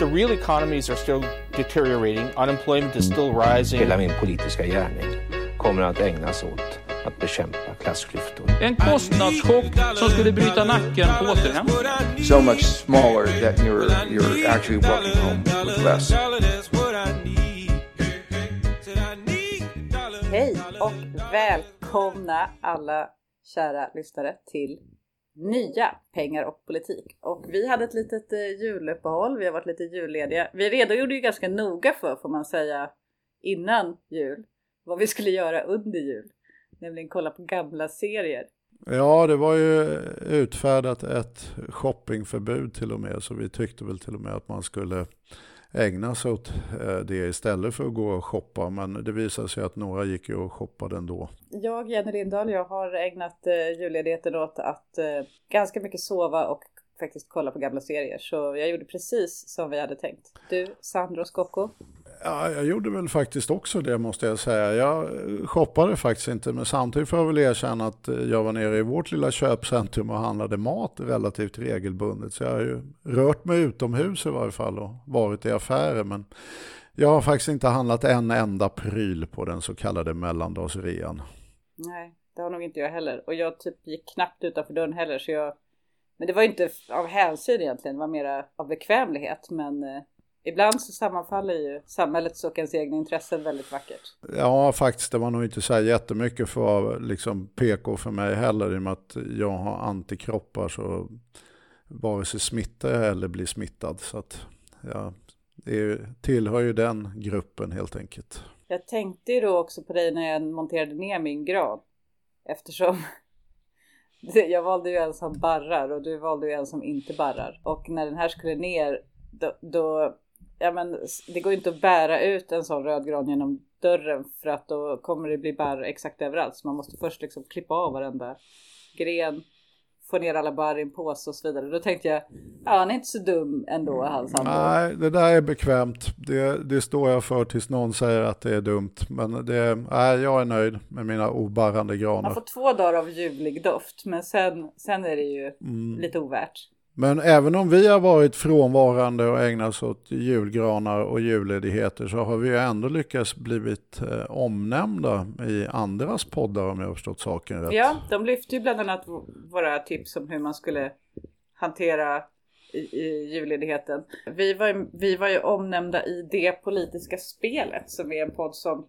the real economies are still deteriorating, unemployment is still rising. Hela min politiska gärning kommer att ägnas åt att bekämpa klassklyftor. En kostnadschock som skulle bryta nacken på återhämtningen. so much smaller that you're you're actually walking home with less. Hej och välkomna alla kära lyssnare till nya pengar och politik. Och vi hade ett litet eh, juluppehåll, vi har varit lite jullediga. Vi redogjorde ju ganska noga för, får man säga, innan jul, vad vi skulle göra under jul. Nämligen kolla på gamla serier. Ja, det var ju utfärdat ett shoppingförbud till och med, så vi tyckte väl till och med att man skulle ägna sig åt eh, det istället för att gå och shoppa. Men det visade sig att några gick ju och shoppade ändå. Jag, Jenny Lindahl, jag har ägnat eh, julledigheten åt att eh, ganska mycket sova och faktiskt kolla på gamla serier. Så jag gjorde precis som vi hade tänkt. Du, Sandro Scocco? Ja, jag gjorde väl faktiskt också det måste jag säga. Jag shoppade faktiskt inte, men samtidigt får jag väl erkänna att eh, jag var nere i vårt lilla köpcentrum och handlade mat relativt regelbundet. Så jag har ju rört mig utomhus i varje fall och varit i affärer. Men jag har faktiskt inte handlat en enda pryl på den så kallade mellandagsrean. Nej, det har nog inte jag heller. Och jag typ gick knappt utanför dörren heller. Så jag... Men det var inte av hänsyn egentligen, det var mera av bekvämlighet. Men eh, ibland så sammanfaller ju samhällets och ens egna intressen väldigt vackert. Ja, faktiskt. Det var nog inte så här jättemycket för liksom PK för mig heller. I och med att jag har antikroppar så vare sig smittar jag eller blir smittad. Så att jag är, tillhör ju den gruppen helt enkelt. Jag tänkte ju då också på dig när jag monterade ner min gran. Eftersom jag valde ju en som barrar och du valde ju en som inte barrar. Och när den här skulle ner då, då ja men det går ju inte att bära ut en sån röd gran genom dörren för att då kommer det bli barr exakt överallt. Så man måste först liksom klippa av varenda gren, få ner alla barr i en påse och så vidare. Då tänkte jag, ja han är inte så dum ändå han Sandro. Nej, det där är bekvämt. Det, det står jag för tills någon säger att det är dumt. Men det, nej, jag är nöjd med mina obarrande granar. Man får två dagar av ljuvlig doft men sen, sen är det ju lite ovärt. Men även om vi har varit frånvarande och ägnat oss åt julgranar och julledigheter så har vi ju ändå lyckats blivit eh, omnämnda i andras poddar om jag har förstått saken rätt. Ja, de lyfte ju bland annat våra tips om hur man skulle hantera i, i julledigheten. Vi var, ju- vi var ju omnämnda i Det politiska spelet som är en podd som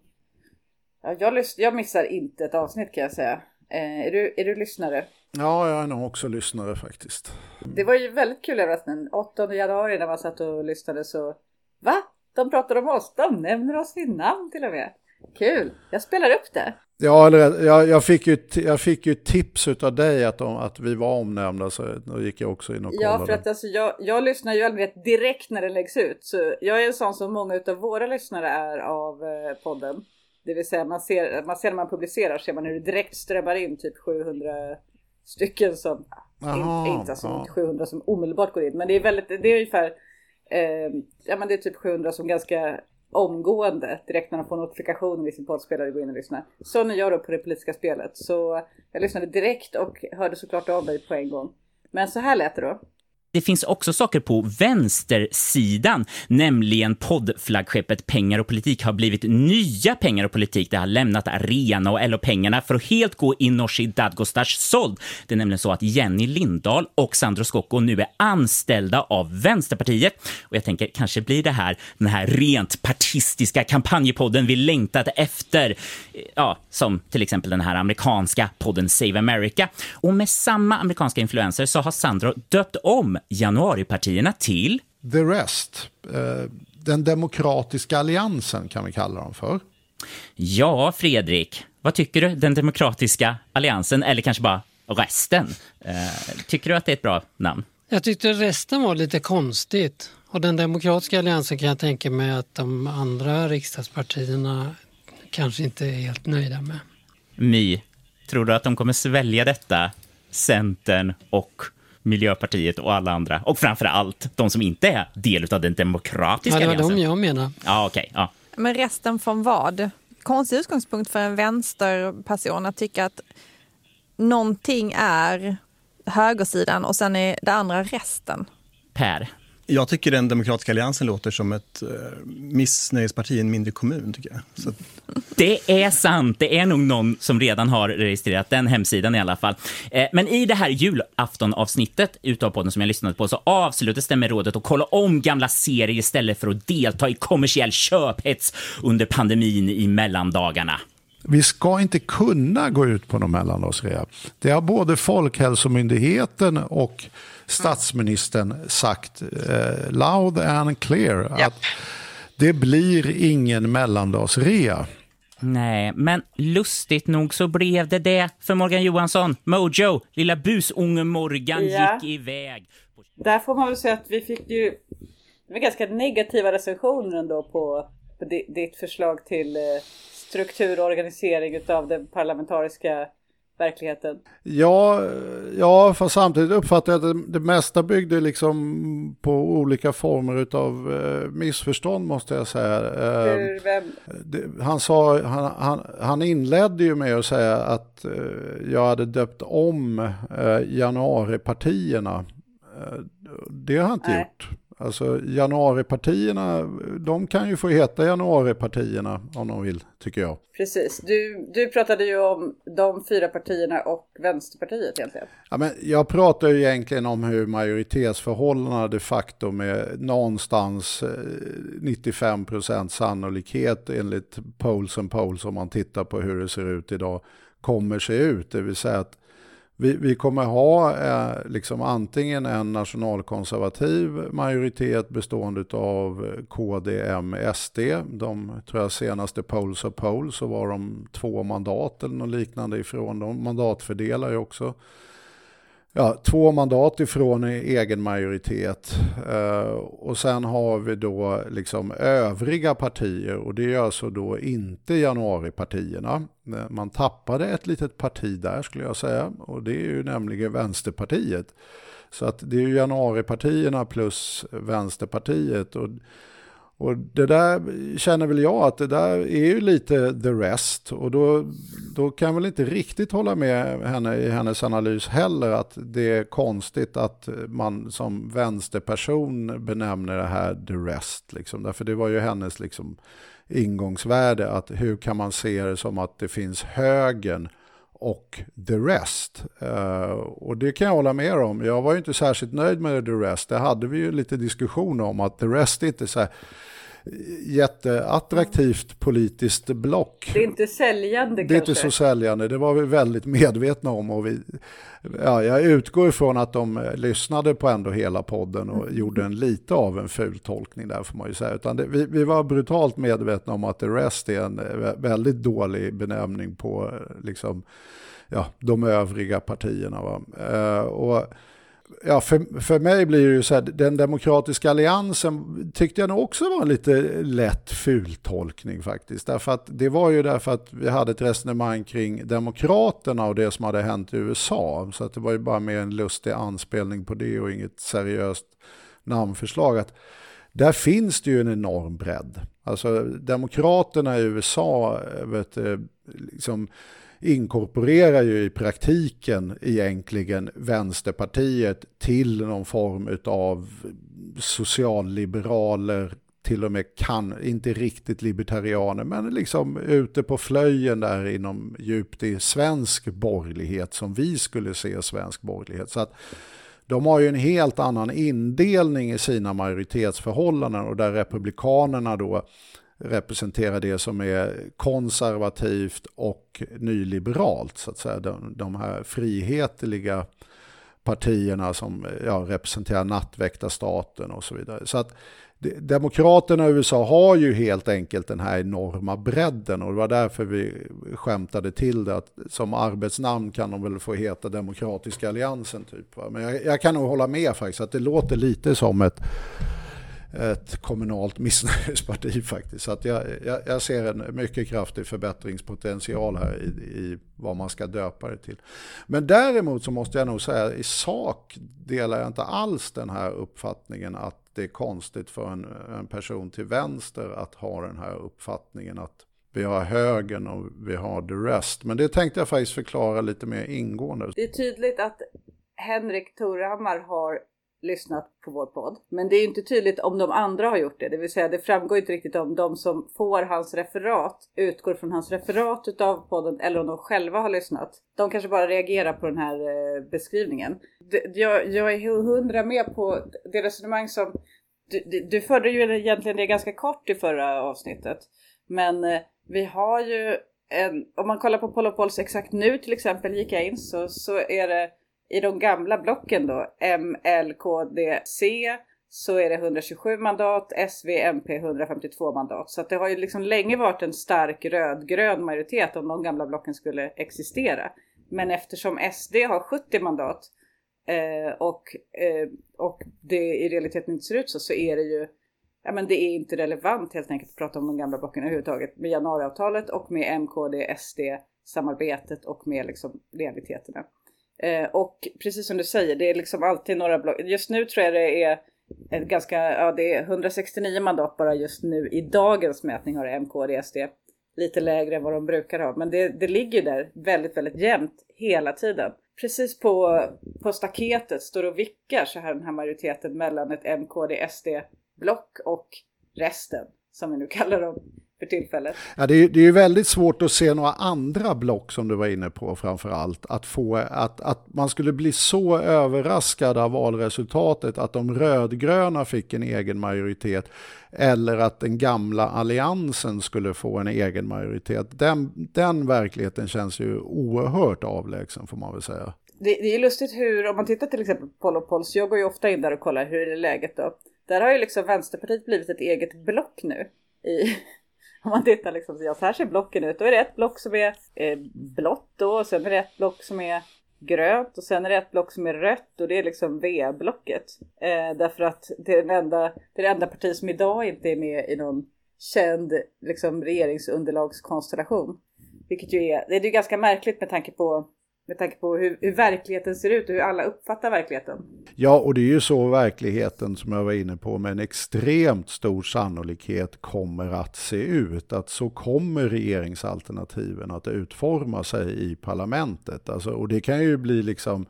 ja, jag, jag missar inte ett avsnitt kan jag säga. Eh, är, du, är du lyssnare? Ja, jag är nog också lyssnare faktiskt. Det var ju väldigt kul överraskning. 8 januari när man satt och lyssnade så Va? De pratar om oss, de nämner oss vid namn till och med. Kul, jag spelar upp det. Ja, eller, jag, jag, fick ju, jag fick ju tips av dig att, de, att vi var omnämnda så då gick jag också in och kollade. Ja, för att alltså, jag, jag lyssnar ju aldrig direkt när det läggs ut. Så jag är en sån som många av våra lyssnare är av eh, podden. Det vill säga man ser, man ser när man publicerar ser man hur det direkt strömmar in typ 700 stycken som, Jaha, inte, inte alltså ja. inte 700 som omedelbart går in. Men det är väldigt, det är ungefär, eh, ja men det är typ 700 som ganska omgående direkt när de får notifikationen i sin poddspelare går in och lyssnar. Så när jag då på det politiska spelet. Så jag lyssnade direkt och hörde såklart av mig på en gång. Men så här lät det då. Det finns också saker på vänstersidan, nämligen poddflaggskeppet Pengar och politik har blivit nya Pengar och politik. Det har lämnat arena och LO-pengarna för att helt gå i Nooshi Dadgostars såld. Det är nämligen så att Jenny Lindahl och Sandro Scocco nu är anställda av Vänsterpartiet. Och jag tänker, kanske blir det här den här rent partistiska kampanjpodden vi längtat efter. Ja, som till exempel den här amerikanska podden Save America. Och med samma amerikanska influenser så har Sandro döpt om januaripartierna till The Rest, eh, den demokratiska alliansen kan vi kalla dem för. Ja, Fredrik, vad tycker du? Den demokratiska alliansen, eller kanske bara resten? Eh, tycker du att det är ett bra namn? Jag tyckte resten var lite konstigt. Och den demokratiska alliansen kan jag tänka mig att de andra riksdagspartierna kanske inte är helt nöjda med. My, tror du att de kommer svälja detta? Centern och Miljöpartiet och alla andra. Och framför allt de som inte är del av den demokratiska Ja, det var alliansen. de jag menar. Ja, okej. ja. Men resten från vad? Konstig utgångspunkt för en vänsterperson att tycka att någonting är högersidan och sen är det andra resten. Per, Jag tycker den demokratiska alliansen låter som ett uh, missnöjesparti i en mindre kommun. tycker jag. Så... Det är sant. Det är nog någon som redan har registrerat den hemsidan i alla fall. Eh, men i det här julaftonavsnittet utav podden som jag lyssnade på så avslutades det med rådet att kolla om gamla serier istället för att delta i kommersiell köphets under pandemin i mellandagarna. Vi ska inte kunna gå ut på någon mellandagsrea. Det har både Folkhälsomyndigheten och statsministern sagt eh, loud and clear Ja. att det blir ingen mellandagsrea. Nej, men lustigt nog så blev det det för Morgan Johansson. Mojo, lilla busunge Morgan Ja. gick iväg. Där får man väl säga att vi fick ju det var ganska negativa recensioner ändå på, på di- ditt förslag till eh, struktur och organisering utav den parlamentariska verkligheten. Ja, ja, fast samtidigt uppfattar jag att det, det mesta byggde liksom på olika former av eh, missförstånd måste jag säga. Eh, Hur, vem, det, han, sa, han, han, han inledde ju med att säga att eh, jag hade döpt om eh, januaripartierna. Eh, det har jag inte Nej. gjort. Alltså januaripartierna, de kan ju få heta januaripartierna om de vill, tycker jag. precis, du, du pratade ju om de fyra partierna och Vänsterpartiet egentligen. Ja, men jag pratar ju egentligen om hur majoritetsförhållandena de facto med någonstans eh, 95% sannolikhet enligt polls and polls om man tittar på hur det ser ut idag kommer se ut. Det vill säga att vi, vi kommer ha eh, liksom antingen en nationalkonservativ majoritet bestående av KD, M, SD. De tror jag senaste polls och polls så var de två mandat eller något liknande ifrån. De mandatfördelar ju också ja, två mandat ifrån egen majoritet. Eh, och sen har vi då liksom övriga partier och det är alltså då inte januaripartierna. Eh, man tappade ett litet parti där skulle jag säga och det är ju nämligen Vänsterpartiet. Så att det är ju januaripartierna plus Vänsterpartiet. Och och det där känner väl jag att det där är ju lite the rest. Och då, då kan jag väl inte riktigt hålla med henne i hennes analys heller att det är konstigt att man som vänsterperson benämner det här the rest. Liksom. Därför det var ju hennes liksom ingångsvärde att hur kan man se det som att det finns högen och the rest. Uh, och det kan jag hålla med om. Jag var ju inte särskilt nöjd med the rest. Det hade vi ju lite diskussion om att the rest är inte så här jätteattraktivt politiskt block. Det är inte säljande Det är kanske. inte så säljande, det var vi väldigt medvetna om. Och vi, ja, jag utgår ifrån att de eh, lyssnade på ändå hela podden och gjorde en lite av en fultolkning där får man ju säga. Utan det, vi, vi var brutalt medvetna om att the rest är en eh, väldigt dålig benämning på eh, liksom, ja, de övriga partierna. Va? Eh, och, Ja, för, för mig blir det ju så här, den demokratiska alliansen tyckte jag nog också var en lite lätt fultolkning faktiskt. Därför att det var ju därför att vi hade ett resonemang kring demokraterna och det som hade hänt i USA. Så att det var ju bara med en lustig anspelning på det och inget seriöst namnförslag. Att där finns det ju en enorm bredd. Alltså demokraterna i USA, vet, du, liksom, inkorporerar ju i praktiken egentligen Vänsterpartiet till någon form av socialliberaler, till och med kan, inte riktigt libertarianer, men liksom ute på flöjen där inom djupt i svensk borgerlighet som vi skulle se svensk borgerlighet. Så att de har ju en helt annan indelning i sina majoritetsförhållanden och där republikanerna då representerar det som är konservativt och nyliberalt, så att säga. De, de här frihetliga partierna som ja, representerar nattväktarstaten och så vidare. Så att de- Demokraterna i USA har ju helt enkelt den här enorma bredden och det var därför vi skämtade till det att som arbetsnamn kan de väl få heta Demokratiska alliansen typ. Va? Men jag, jag kan nog hålla med faktiskt att det låter lite som ett ett kommunalt missnöjesparti faktiskt. Så att jag, jag, jag ser en mycket kraftig förbättringspotential här i, i vad man ska döpa det till. Men däremot så måste jag nog säga i sak delar jag inte alls den här uppfattningen att det är konstigt för en, en person till vänster att ha den här uppfattningen att vi har högern och vi har the rest. Men det tänkte jag faktiskt förklara lite mer ingående. Det är tydligt att Henrik Torhammar har lyssnat på vår podd. Men det är ju inte tydligt om de andra har gjort det. Det vill säga det framgår inte riktigt om de som får hans referat utgår från hans referat utav podden eller om de själva har lyssnat. De kanske bara reagerar på den här eh, beskrivningen. Jag, jag är hundra med på det resonemang som du, du förde ju egentligen det ganska kort i förra avsnittet. Men eh, vi har ju en, om man kollar på Polopols exakt nu till exempel gick jag in så, så är det i de gamla blocken då, M, L, K, D, C, så är det 127 mandat, SV, MP 152 mandat. Så att det har ju liksom länge varit en stark rödgrön majoritet om de gamla blocken skulle existera. Men eftersom SD har 70 mandat eh, och, eh, och det i realiteten inte ser ut så, så är det ju Ja men det är inte relevant helt enkelt att prata om de gamla blocken överhuvudtaget med januariavtalet och med MKD, SD samarbetet och med liksom realiteterna. Eh, och precis som du säger, det är liksom alltid några block. Just nu tror jag det är ett ganska, ja det är 169 mandat bara just nu i dagens mätning har MKD, SD. Lite lägre än vad de brukar ha, men det, det ligger där väldigt, väldigt jämnt hela tiden. Precis på, på staketet står och vickar så här den här majoriteten mellan ett MKD, SD block och resten, som vi nu kallar dem för tillfället. Ja, det, är, det är väldigt svårt att se några andra block som du var inne på framför allt. Att, få, att, att man skulle bli så överraskad av valresultatet att de rödgröna fick en egen majoritet eller att den gamla alliansen skulle få en egen majoritet. Den, den verkligheten känns ju oerhört avlägsen får man väl säga. Det, det är lustigt hur, om man tittar till exempel på Polo Pols, jag går ju ofta in där och kollar hur är läget då. Där har ju liksom Vänsterpartiet blivit ett eget block nu i, om man tittar liksom, ja, så här ser blocken ut. Då är det ett block som är eh, blått då, och sen är det ett block som är grönt och sen är det ett block som är rött och det är liksom V-blocket. Eh, därför att det är, den enda, det är det enda parti som idag inte är med i någon känd liksom, regeringsunderlagskonstellation. Vilket ju är, det är ju ganska märkligt med tanke på med tanke på hur, hur, verkligheten ser ut och hur alla uppfattar verkligheten. Ja, och det är ju så verkligheten som jag var inne på med en extremt stor sannolikhet kommer att se ut. Att så kommer regeringsalternativen att utforma sig i parlamentet. Alltså, och det kan ju bli liksom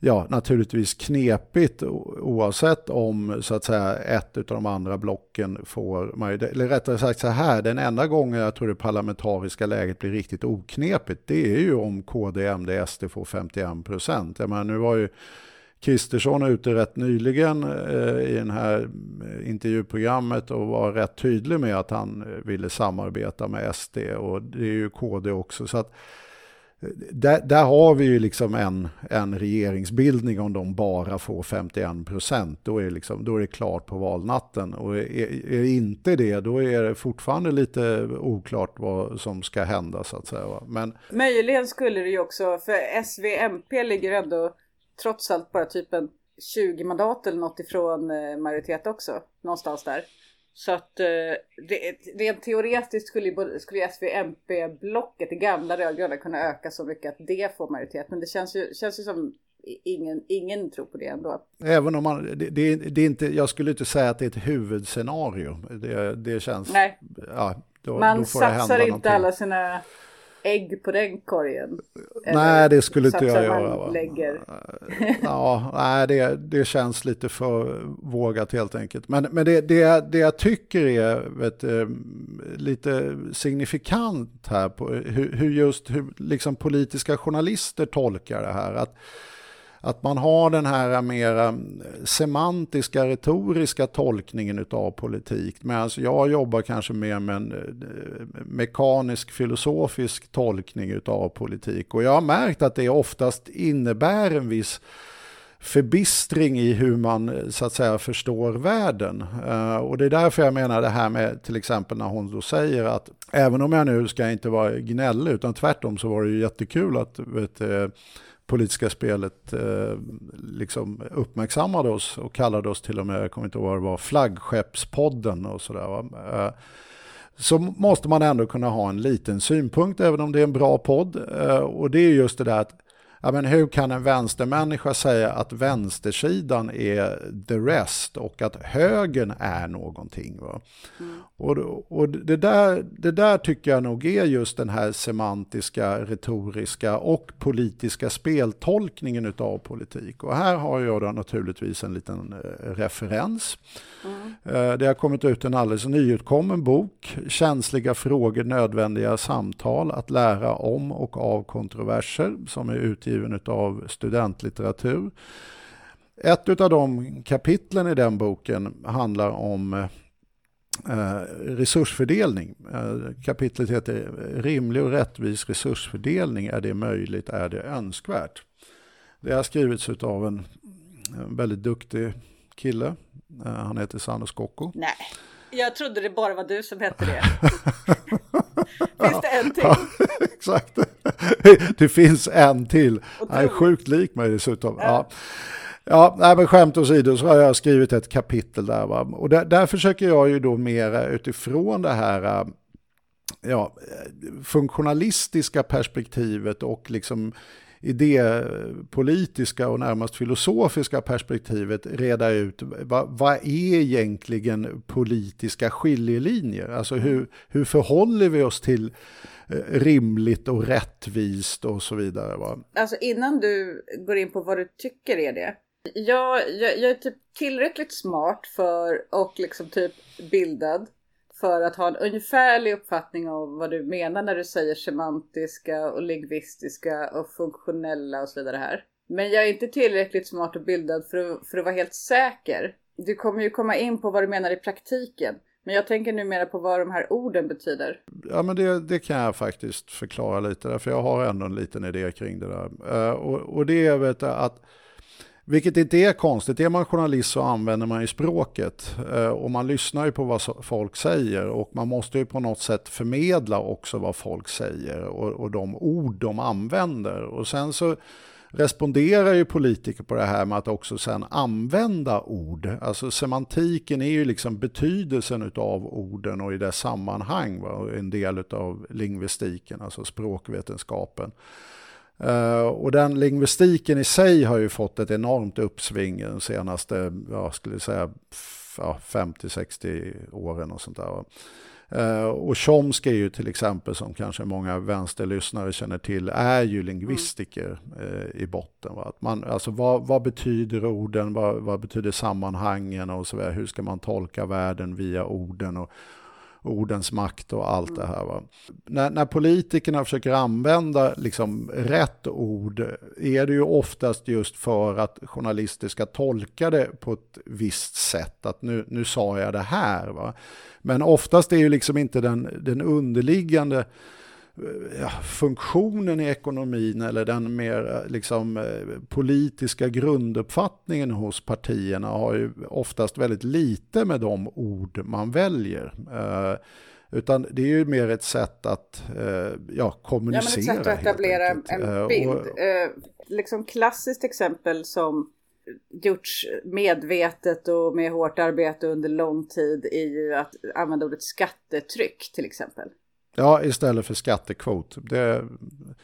ja, naturligtvis knepigt oavsett om så att säga ett av de andra blocken får majoritet. Eller rättare sagt så här, den enda gången jag tror det parlamentariska läget blir riktigt oknepigt, det är ju om KD, MD, SD får 51 procent. Jag menar, nu var ju Kristersson ute rätt nyligen eh, i det här eh, intervjuprogrammet och var rätt tydlig med att han eh, ville samarbeta med SD och det är ju KD också. Så att där, där, har vi ju liksom en, en regeringsbildning om de bara får 51 procent. Då, är liksom, då är det klart på valnatten. Och är, är det inte det, då är det fortfarande lite oklart vad som ska hända så att säga. Men... Möjligen skulle det ju också, för SVMP ligger ändå trots allt bara typ en 20 mandat eller något ifrån eh, majoritet också. Någonstans där. Så att eh, rent teoretiskt skulle, skulle SVMP-blocket, det gamla rödgröna, kunna öka så mycket att det får majoritet. Men det känns ju, känns ju som ingen, ingen tror på det ändå. Även om man, det, det, det är inte, jag skulle inte säga att det är ett huvudscenario. Det, det känns, Nej. Ja, då, man då får satsar inte någonting. alla sina ägg på den korgen. Nej, det skulle inte jag göra. Lägger. ja, nej, det, det känns lite för vågat helt enkelt. Men, men det, det, det jag tycker är vet, lite signifikant här på hur, hur just hur liksom politiska journalister tolkar det här. Att, att man har den här mera eh, semantiska, retoriska tolkningen av politik. Medan jag jobbar kanske mer med en eh, mekanisk, filosofisk tolkning av politik. Och jag har märkt att det oftast innebär en viss förbistring i hur man eh, så att säga förstår världen. Uh, och det är därför jag menar det här med till exempel när hon då säger att även om jag nu ska inte vara gnällig utan tvärtom så var det ju jättekul att vet, politiska spelet eh, liksom uppmärksammade oss och kallade oss till och med, jag kommer inte ihåg vad det var, flaggskeppspodden och sådär. Eh, så måste man ändå kunna ha en liten synpunkt även om det är en bra podd. Eh, och det är just det där att ja, men hur kan en vänstermänniska säga att vänstersidan är the rest och att högern är någonting? Va? Mm. Och, och det, där, det där tycker jag nog är just den här semantiska, retoriska och politiska speltolkningen utav politik. Och här har jag då naturligtvis en liten eh, referens. Mm. Det har kommit ut en alldeles nyutkommen bok, Känsliga frågor, nödvändiga samtal, att lära om och av kontroverser, som är utgiven av studentlitteratur. Ett av de kapitlen i den boken handlar om eh, resursfördelning. Eh, kapitlet heter Rimlig och rättvis resursfördelning. Är det möjligt? Är det önskvärt? Det har skrivits av en väldigt duktig kille. Eh, han heter Sandro Scocco. Nej, jag trodde det bara var du som hette det. finns det en till? Ja, exakt. Det finns en till. Han är sjukt lik mig dessutom. Ja. ja. Ja, nej, men skämt åsido så har jag skrivit ett kapitel där. Va? Och där, där försöker jag ju då mera utifrån det här äh, ja, funktionalistiska perspektivet och liksom idépolitiska och närmast filosofiska perspektivet reda ut vad, vad är egentligen politiska skiljelinjer? Alltså hur, hur förhåller vi oss till eh, rimligt och rättvist och så vidare. Va? Alltså innan du går in på vad du tycker är det, jag, jag, jag är typ tillräckligt smart för och liksom typ bildad för att ha en ungefärlig uppfattning om vad du menar när du säger semantiska och lingvistiska och funktionella och så vidare här. Men jag är inte tillräckligt smart och bildad för att, för att vara helt säker. Du kommer ju komma in på vad du menar i praktiken. Men jag tänker numera på vad de här orden betyder. Ja, men det, det kan jag faktiskt förklara lite, för jag har ändå en liten idé kring det där. Uh, och, och det är vet, att vilket inte är konstigt. Är man journalist så använder man ju språket eh, och man lyssnar ju på vad folk säger och man måste ju på något sätt förmedla också vad folk säger och, och de ord de använder. Och sen så responderar ju politiker på det här med att också sen använda ord. Alltså semantiken är ju liksom betydelsen av orden och i dess sammanhang, va? en del av lingvistiken, alltså språkvetenskapen. Uh, och den lingvistiken i sig har ju fått ett enormt uppsving de senaste, jag skulle säga, ja, 50-60 åren och sånt där. Uh, och Chomsky är ju till exempel, som kanske många vänsterlyssnare känner till, är ju lingvistiker uh, i botten. Va? Att man, alltså vad, vad betyder orden, vad, vad, betyder sammanhangen och så vidare, hur ska man tolka världen via orden och, ordens makt och allt det här. Va? När, när politikerna försöker använda liksom rätt ord är det ju oftast just för att journalister ska tolka det på ett visst sätt. Att nu, nu sa jag det här. Va? Men oftast är ju liksom inte den, den underliggande ja, funktionen i ekonomin eller den mer liksom, eh, politiska grunduppfattningen hos partierna har ju oftast väldigt lite med de ord man väljer. Eh, utan det är ju mer ett sätt att eh, ja, kommunicera. Ja, men ett sätt att etablera en eh, bild. Och, eh, liksom klassiskt exempel som gjorts medvetet och med hårt arbete under lång tid är ju att använda ordet skattetryck till exempel. Ja, istället för skattekvot. Det,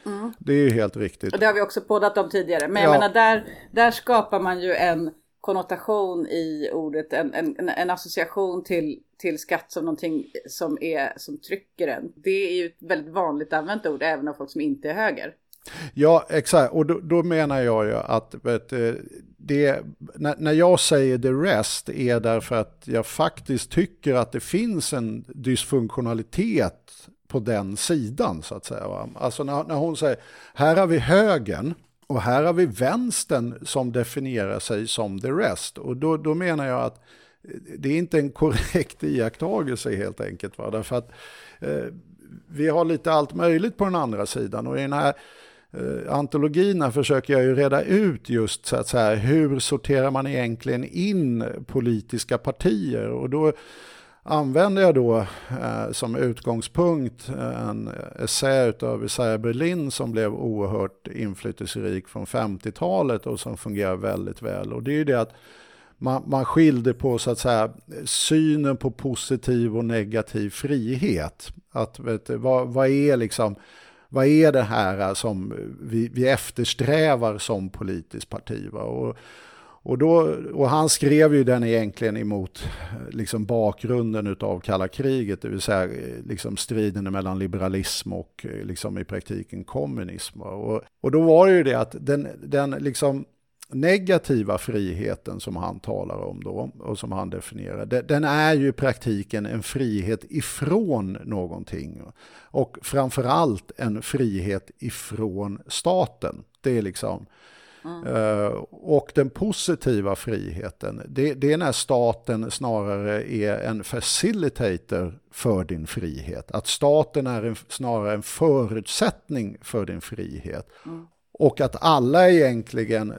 mm. det är ju helt riktigt. Och det har vi också poddat om tidigare. Men jag menar, där, där skapar man ju en konnotation i ordet, en, en, en association till, till skatt som någonting som, är, som trycker en. Det är ju ett väldigt vanligt använt ord även av folk som inte är höger. Ja, exakt. Och då, då menar jag ju att vet, det, när, när jag säger the rest är därför att jag faktiskt tycker att det finns en dysfunktionalitet på den sidan så att säga. Va? Alltså när, när hon säger, här har vi högern och här har vi vänstern som definierar sig som the rest. Och då, då menar jag att eh, det är inte en korrekt iakttagelse helt enkelt. Va? Därför att eh, vi har lite allt möjligt på den andra sidan och i den här eh, antologin försöker jag ju reda ut just så att säga hur sorterar man egentligen in politiska partier och då använder jag då eh, som utgångspunkt en essä av Isaiah Berlin som blev oerhört inflytelserik från 50-talet och som fungerar väldigt väl. Och det är ju det att man, man skilde på så att säga synen på positiv och negativ frihet. Att vet du, vad, vad är liksom vad är det här som vi, vi eftersträvar som politiskt parti? Va? Och, och, då, och han skrev ju den egentligen emot liksom bakgrunden av kalla kriget, det vill säga liksom striden mellan liberalism och liksom i praktiken kommunism. Och, och då var det ju det att den, den liksom negativa friheten som han talar om då och som han definierar, den är ju i praktiken en frihet ifrån någonting. Och framförallt en frihet ifrån staten. Det är liksom Mm. Uh, och den positiva friheten, det, det, är när staten snarare är en facilitator för din frihet. Att staten är en, snarare en förutsättning för din frihet. Mm. Och att alla egentligen eh,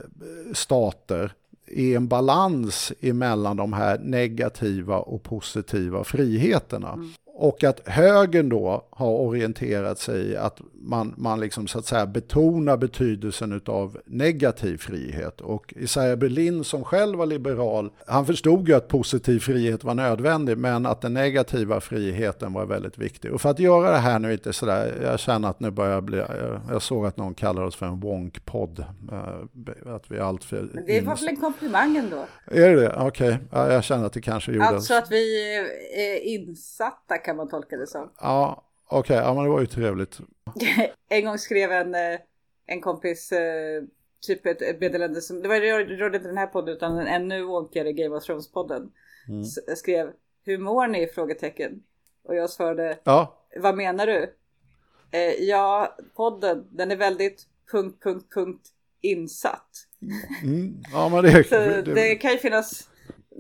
stater är en balans emellan de här negativa och positiva friheterna. Mm. Och att högern då har orienterat sig i att man, man liksom så att säga betonar betydelsen av negativ frihet. Och Isaiah Berlin som själv var liberal, han förstod ju att positiv frihet var nödvändig men att den negativa friheten var väldigt viktig. Och för att göra det här nu inte sådär, jag känner att nu börjar bli, jag såg att någon kallar oss för en wonk-podd. Eh, att vi allt för men det var väl en komplimang ändå? Är det det? Okej, okay. jag känner att det kanske gjorde. Alltså att vi är insatta kan man tolka det som. Ja, okej, okay. ja men det var ju trevligt. en gång skrev en, eh, en kompis eh, typ ett, meddelande som, det var rörde inte den här podden utan en ännu wonkyare Game of Thrones-podden. Mm. Skrev, hur mår ni? Frågetecken. Och jag svarade, ja. vad menar du? Eh, ja, podden, den är väldigt punkt, punkt, punkt insatt. Mm. Ja, men det, det, det kan ju finnas,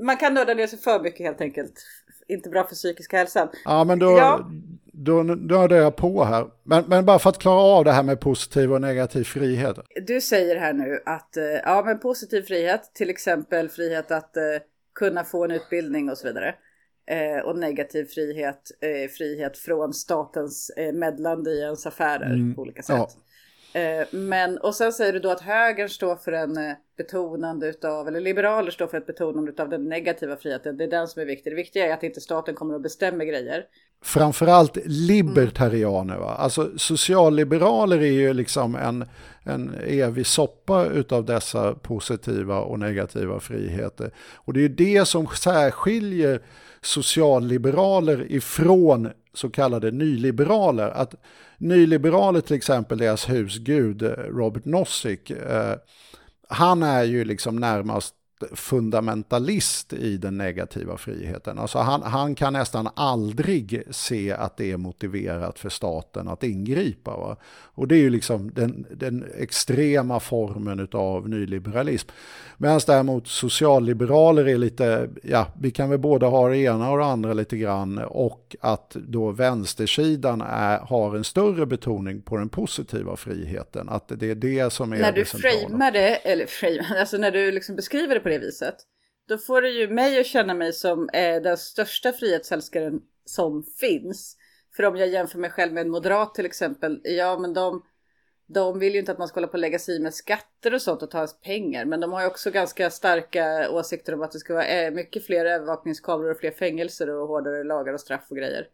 man kan nörda ner sig för mycket helt enkelt inte bra för psykiska hälsan. Ja, men då, ja. då, är jag på här. Men, men bara för att klara av det här med positiv och negativ frihet. Du säger här nu att eh, ja, men positiv frihet, till exempel frihet att eh, kunna få en utbildning och så vidare. Eh, och negativ frihet, eh, frihet från statens eh, medlande i ens affärer mm. på olika sätt. Ja. Eh, men, och sen säger du då att högern står för en eh, betonande utav, eller liberaler står för ett betonande utav den negativa friheten. Det är den som är viktig. Det viktiga är att inte staten kommer och bestämmer grejer. Framförallt libertarianer. Va? Alltså socialliberaler är ju liksom en, en evig soppa utav dessa positiva och negativa friheter. Och det är ju det som särskiljer socialliberaler ifrån så kallade nyliberaler. Att nyliberaler till exempel, deras husgud eh, Robert Nozick, eh, han är ju liksom närmast fundamentalist i den negativa friheten. Alltså han, han kan nästan aldrig se att det är motiverat för staten att ingripa. Va? Och det är ju liksom den, den extrema formen av nyliberalism. Medan däremot socialliberaler är lite, ja, vi kan väl både ha det ena och det andra lite grann och att då vänstersidan är, har en större betoning på den positiva friheten. Att det är det som är När du framar det, eller frame, alltså när du liksom beskriver det på det viset, då får det ju mig att känna mig som eh, den största frihetsälskaren som finns. För om jag jämför mig själv med en moderat till exempel, ja men de de vill ju inte att man ska hålla på och lägga sig i med skatter och sånt och ta ens pengar. Men de har ju också ganska starka åsikter om att det ska vara eh, mycket fler övervakningskameror och fler fängelser och hårdare lagar och straff och grejer.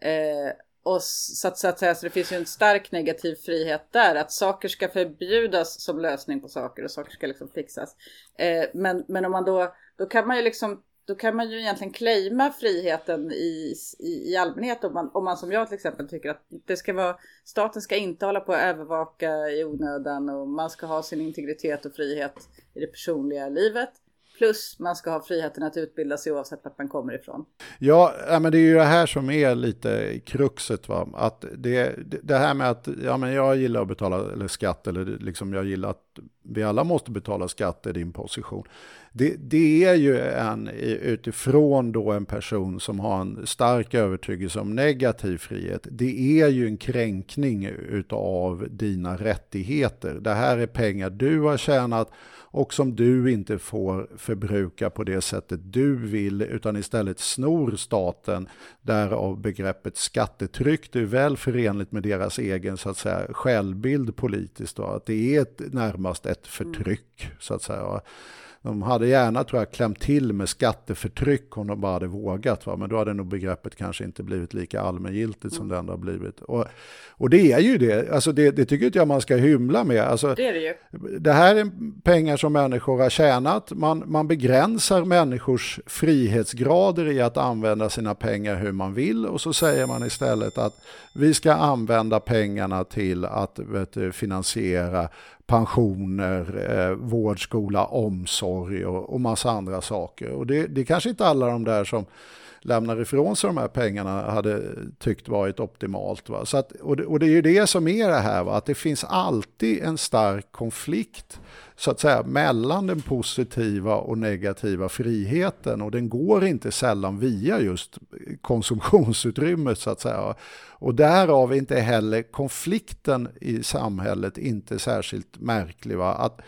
Eh, och så att, så att säga, så det finns ju en stark negativ frihet där. Att saker ska förbjudas som lösning på saker och saker ska liksom fixas. Eh, men, men om man då, då kan man ju liksom då kan man ju egentligen claima friheten i, i, i allmänhet om man, om man som jag till exempel tycker att det ska vara, staten ska inte hålla på att övervaka i onödan och man ska ha sin integritet och frihet i det personliga livet. Plus man ska ha friheten att utbilda sig oavsett vart man kommer ifrån. Ja, men det är ju det här som är lite kruxet. Va? Att det, det här med att ja, men jag gillar att betala eller skatt eller liksom jag gillar att vi alla måste betala skatt i din position. Det, det, är ju en, utifrån då en person som har en stark övertygelse om negativ frihet, det är ju en kränkning utav dina rättigheter. Det här är pengar du har tjänat och som du inte får förbruka på det sättet du vill utan istället snor staten. Därav begreppet skattetryck. Det är väl förenligt med deras egen så att säga, självbild politiskt. Då, att det är ett, närmast ett förtryck så att säga. De hade gärna, tror jag, klämt till med skatteförtryck om de bara hade vågat. Va? Men då hade nog begreppet kanske inte blivit lika allmängiltigt som det ändå har blivit. Och, och det är ju det, alltså det, det tycker inte jag man ska hymla med. Alltså, Det är det ju. det här är pengar som människor har tjänat. Man, man begränsar människors frihetsgrader i att använda sina pengar hur man vill och så säger man istället att vi ska använda pengarna till att vet finansiera pensioner, eh, vård, skola, omsorg och, och massa andra saker. Och det, det är kanske inte alla de där som lämnar ifrån sig de här pengarna hade tyckt varit optimalt. Va? Så att, och, det, och det är ju det som är det här, va? att det finns alltid en stark konflikt så att säga mellan den positiva och negativa friheten och den går inte sällan via just konsumtionsutrymmet så att säga. Och därav är inte heller konflikten i samhället inte särskilt märklig. Va? Att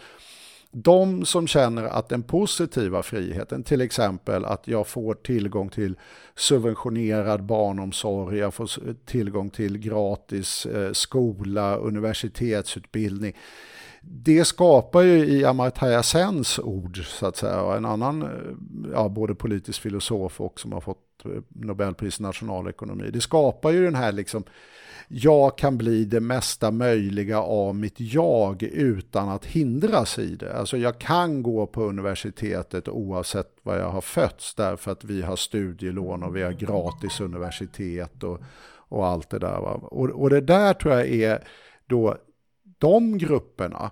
de som känner att den positiva friheten, till exempel att jag får tillgång till subventionerad barnomsorg, jag får tillgång till gratis eh, skola, universitetsutbildning. Det skapar ju i Amartya Sens ord, så att säga, och en annan, eh, ja, både politisk filosof och som har fått eh, Nobelpris i nationalekonomi, det skapar ju den här liksom jag kan bli det mesta möjliga av mitt jag utan att hindras i det. Alltså jag kan gå på universitetet oavsett var jag har fötts därför att vi har studielån och vi har gratis universitet och, och allt det där. Va? Och, och det där tror jag är då de grupperna,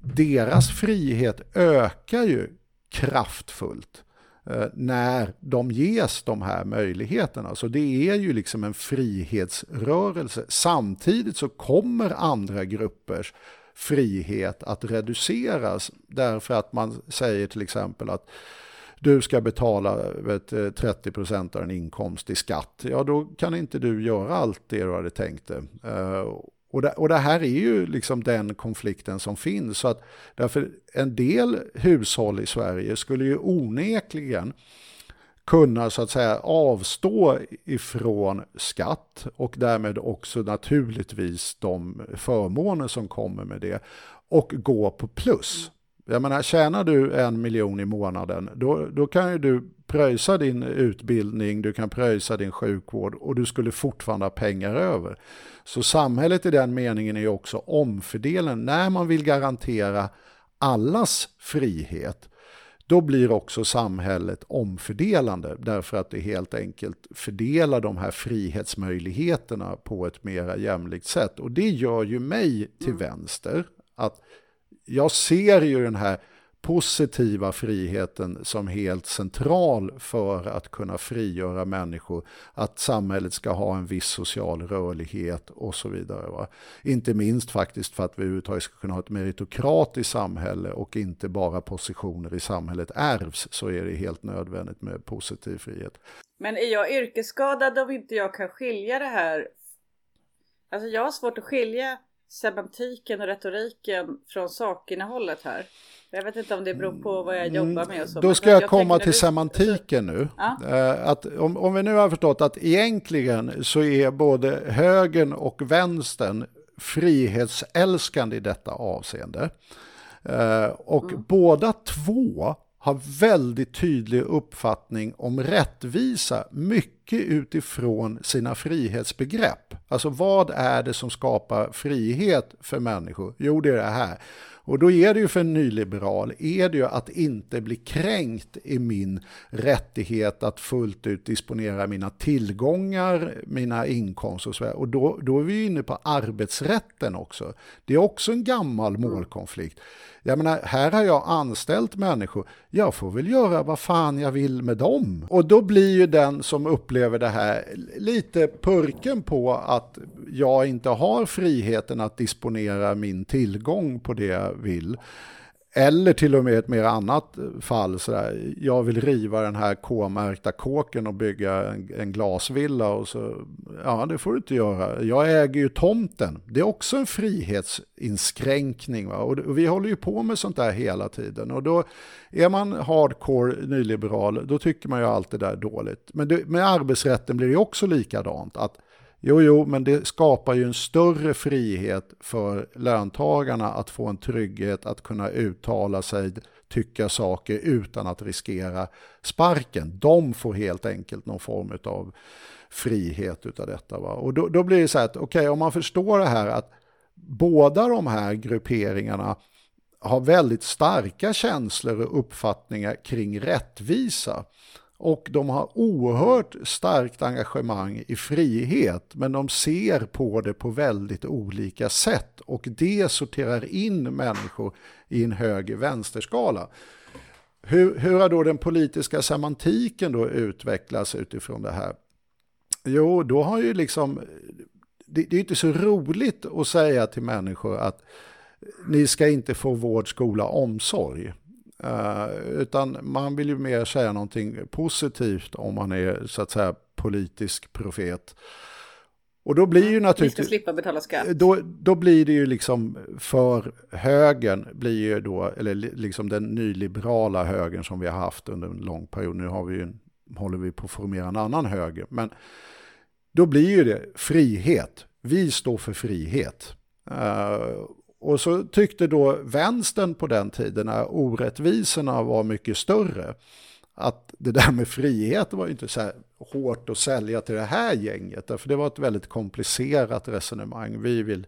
deras frihet ökar ju kraftfullt eh, när de ges de här möjligheterna. Så det är ju liksom en frihetsrörelse. Samtidigt så kommer andra gruppers frihet att reduceras därför att man säger till exempel att du ska betala vet, eh, 30% av din inkomst i skatt. Ja, då kan inte du göra allt det du hade tänkt dig. Eh, och det, och det, här är ju liksom den konflikten som finns. Så att därför en del hushåll i Sverige skulle ju onekligen kunna så att säga avstå ifrån skatt och därmed också naturligtvis de förmåner som kommer med det och gå på plus. Jag menar, tjänar du en miljon i månaden, då, då kan ju du pröjsa din utbildning, du kan pröjsa din sjukvård och du skulle fortfarande ha pengar över. Så samhället i den meningen är också omfördelande. När man vill garantera allas frihet, då blir också samhället omfördelande därför att det helt enkelt fördelar de här frihetsmöjligheterna på ett mera jämlikt sätt. Och det gör ju mig till vänster. Att jag ser ju den här positiva friheten som helt central för att kunna frigöra människor, att samhället ska ha en viss social rörlighet och så vidare. Va? Inte minst faktiskt för att vi överhuvudtaget ska kunna ha ett meritokratiskt samhälle och inte bara positioner i samhället ärvs så är det helt nödvändigt med positiv frihet. Men är jag yrkesskadad om inte jag kan skilja det här? Alltså jag har svårt att skilja semantiken och retoriken från sakinnehållet här. Jag vet inte om det beror på vad jag jobbar med och så. Då ska jag, jag komma till du... semantiken nu. Ja. Att om, om vi nu har förstått att egentligen så är både högern och vänstern frihetsälskande i detta avseende. Och mm. båda två har väldigt tydlig uppfattning om rättvisa, mycket utifrån sina frihetsbegrepp. Alltså vad är det som skapar frihet för människor? Jo, det är det här. Och då är det ju för en nyliberal, är det ju att inte bli kränkt i min rättighet att fullt ut disponera mina tillgångar, mina inkomster och så vidare. Och då, då är vi inne på arbetsrätten också. Det är också en gammal målkonflikt. Jag menar, här har jag anställt människor, jag får väl göra vad fan jag vill med dem. Och då blir ju den som upplever upplever det här lite purken på att jag inte har friheten att disponera min tillgång på det jag vill. Eller till och med ett mer annat fall, sådär, jag vill riva den här K-märkta kåken och bygga en, en, glasvilla. Och så, ja, det får du inte göra. Jag äger ju tomten. Det är också en frihetsinskränkning. Va? Och, och vi håller ju på med sånt där hela tiden. Och då är man hardcore nyliberal, då tycker man ju allt det där dåligt. Men det, med arbetsrätten blir det också likadant. att Jo, jo, men det skapar ju en större frihet för löntagarna att få en trygghet att kunna uttala sig tycka saker utan att riskera sparken. De får helt enkelt någon form av frihet utav detta. Va? Och då, då blir det så här att, okej, okay, om man förstår det här att båda de här grupperingarna har väldigt starka känslor och uppfattningar kring rättvisa. Och de har oerhört starkt engagemang i frihet, men de ser på det på väldigt olika sätt. Och det sorterar in människor i en höger-vänsterskala. Hur, hur har då den politiska semantiken då utvecklats utifrån det här? Jo, då har ju liksom, det, det är inte så roligt att säga till människor att ni ska inte få vård, skola, omsorg. Uh, utan man vill ju mer säga någonting positivt om man är så att säga politisk profet. Och då blir ju naturligtvis... Vi slippa betala skatt. Då, då blir det ju liksom för högern, blir ju då, eller liksom den nyliberala högern som vi har haft under en lång period. Nu har vi ju, håller vi på att formera en annan höger. Men då blir ju det frihet. Vi står för frihet. Uh, och så tyckte då vänstern på den tiden, när orättvisorna var mycket större, att det där med frihet var inte så här hårt att sälja till det här gänget, för det var ett väldigt komplicerat resonemang. Vi vill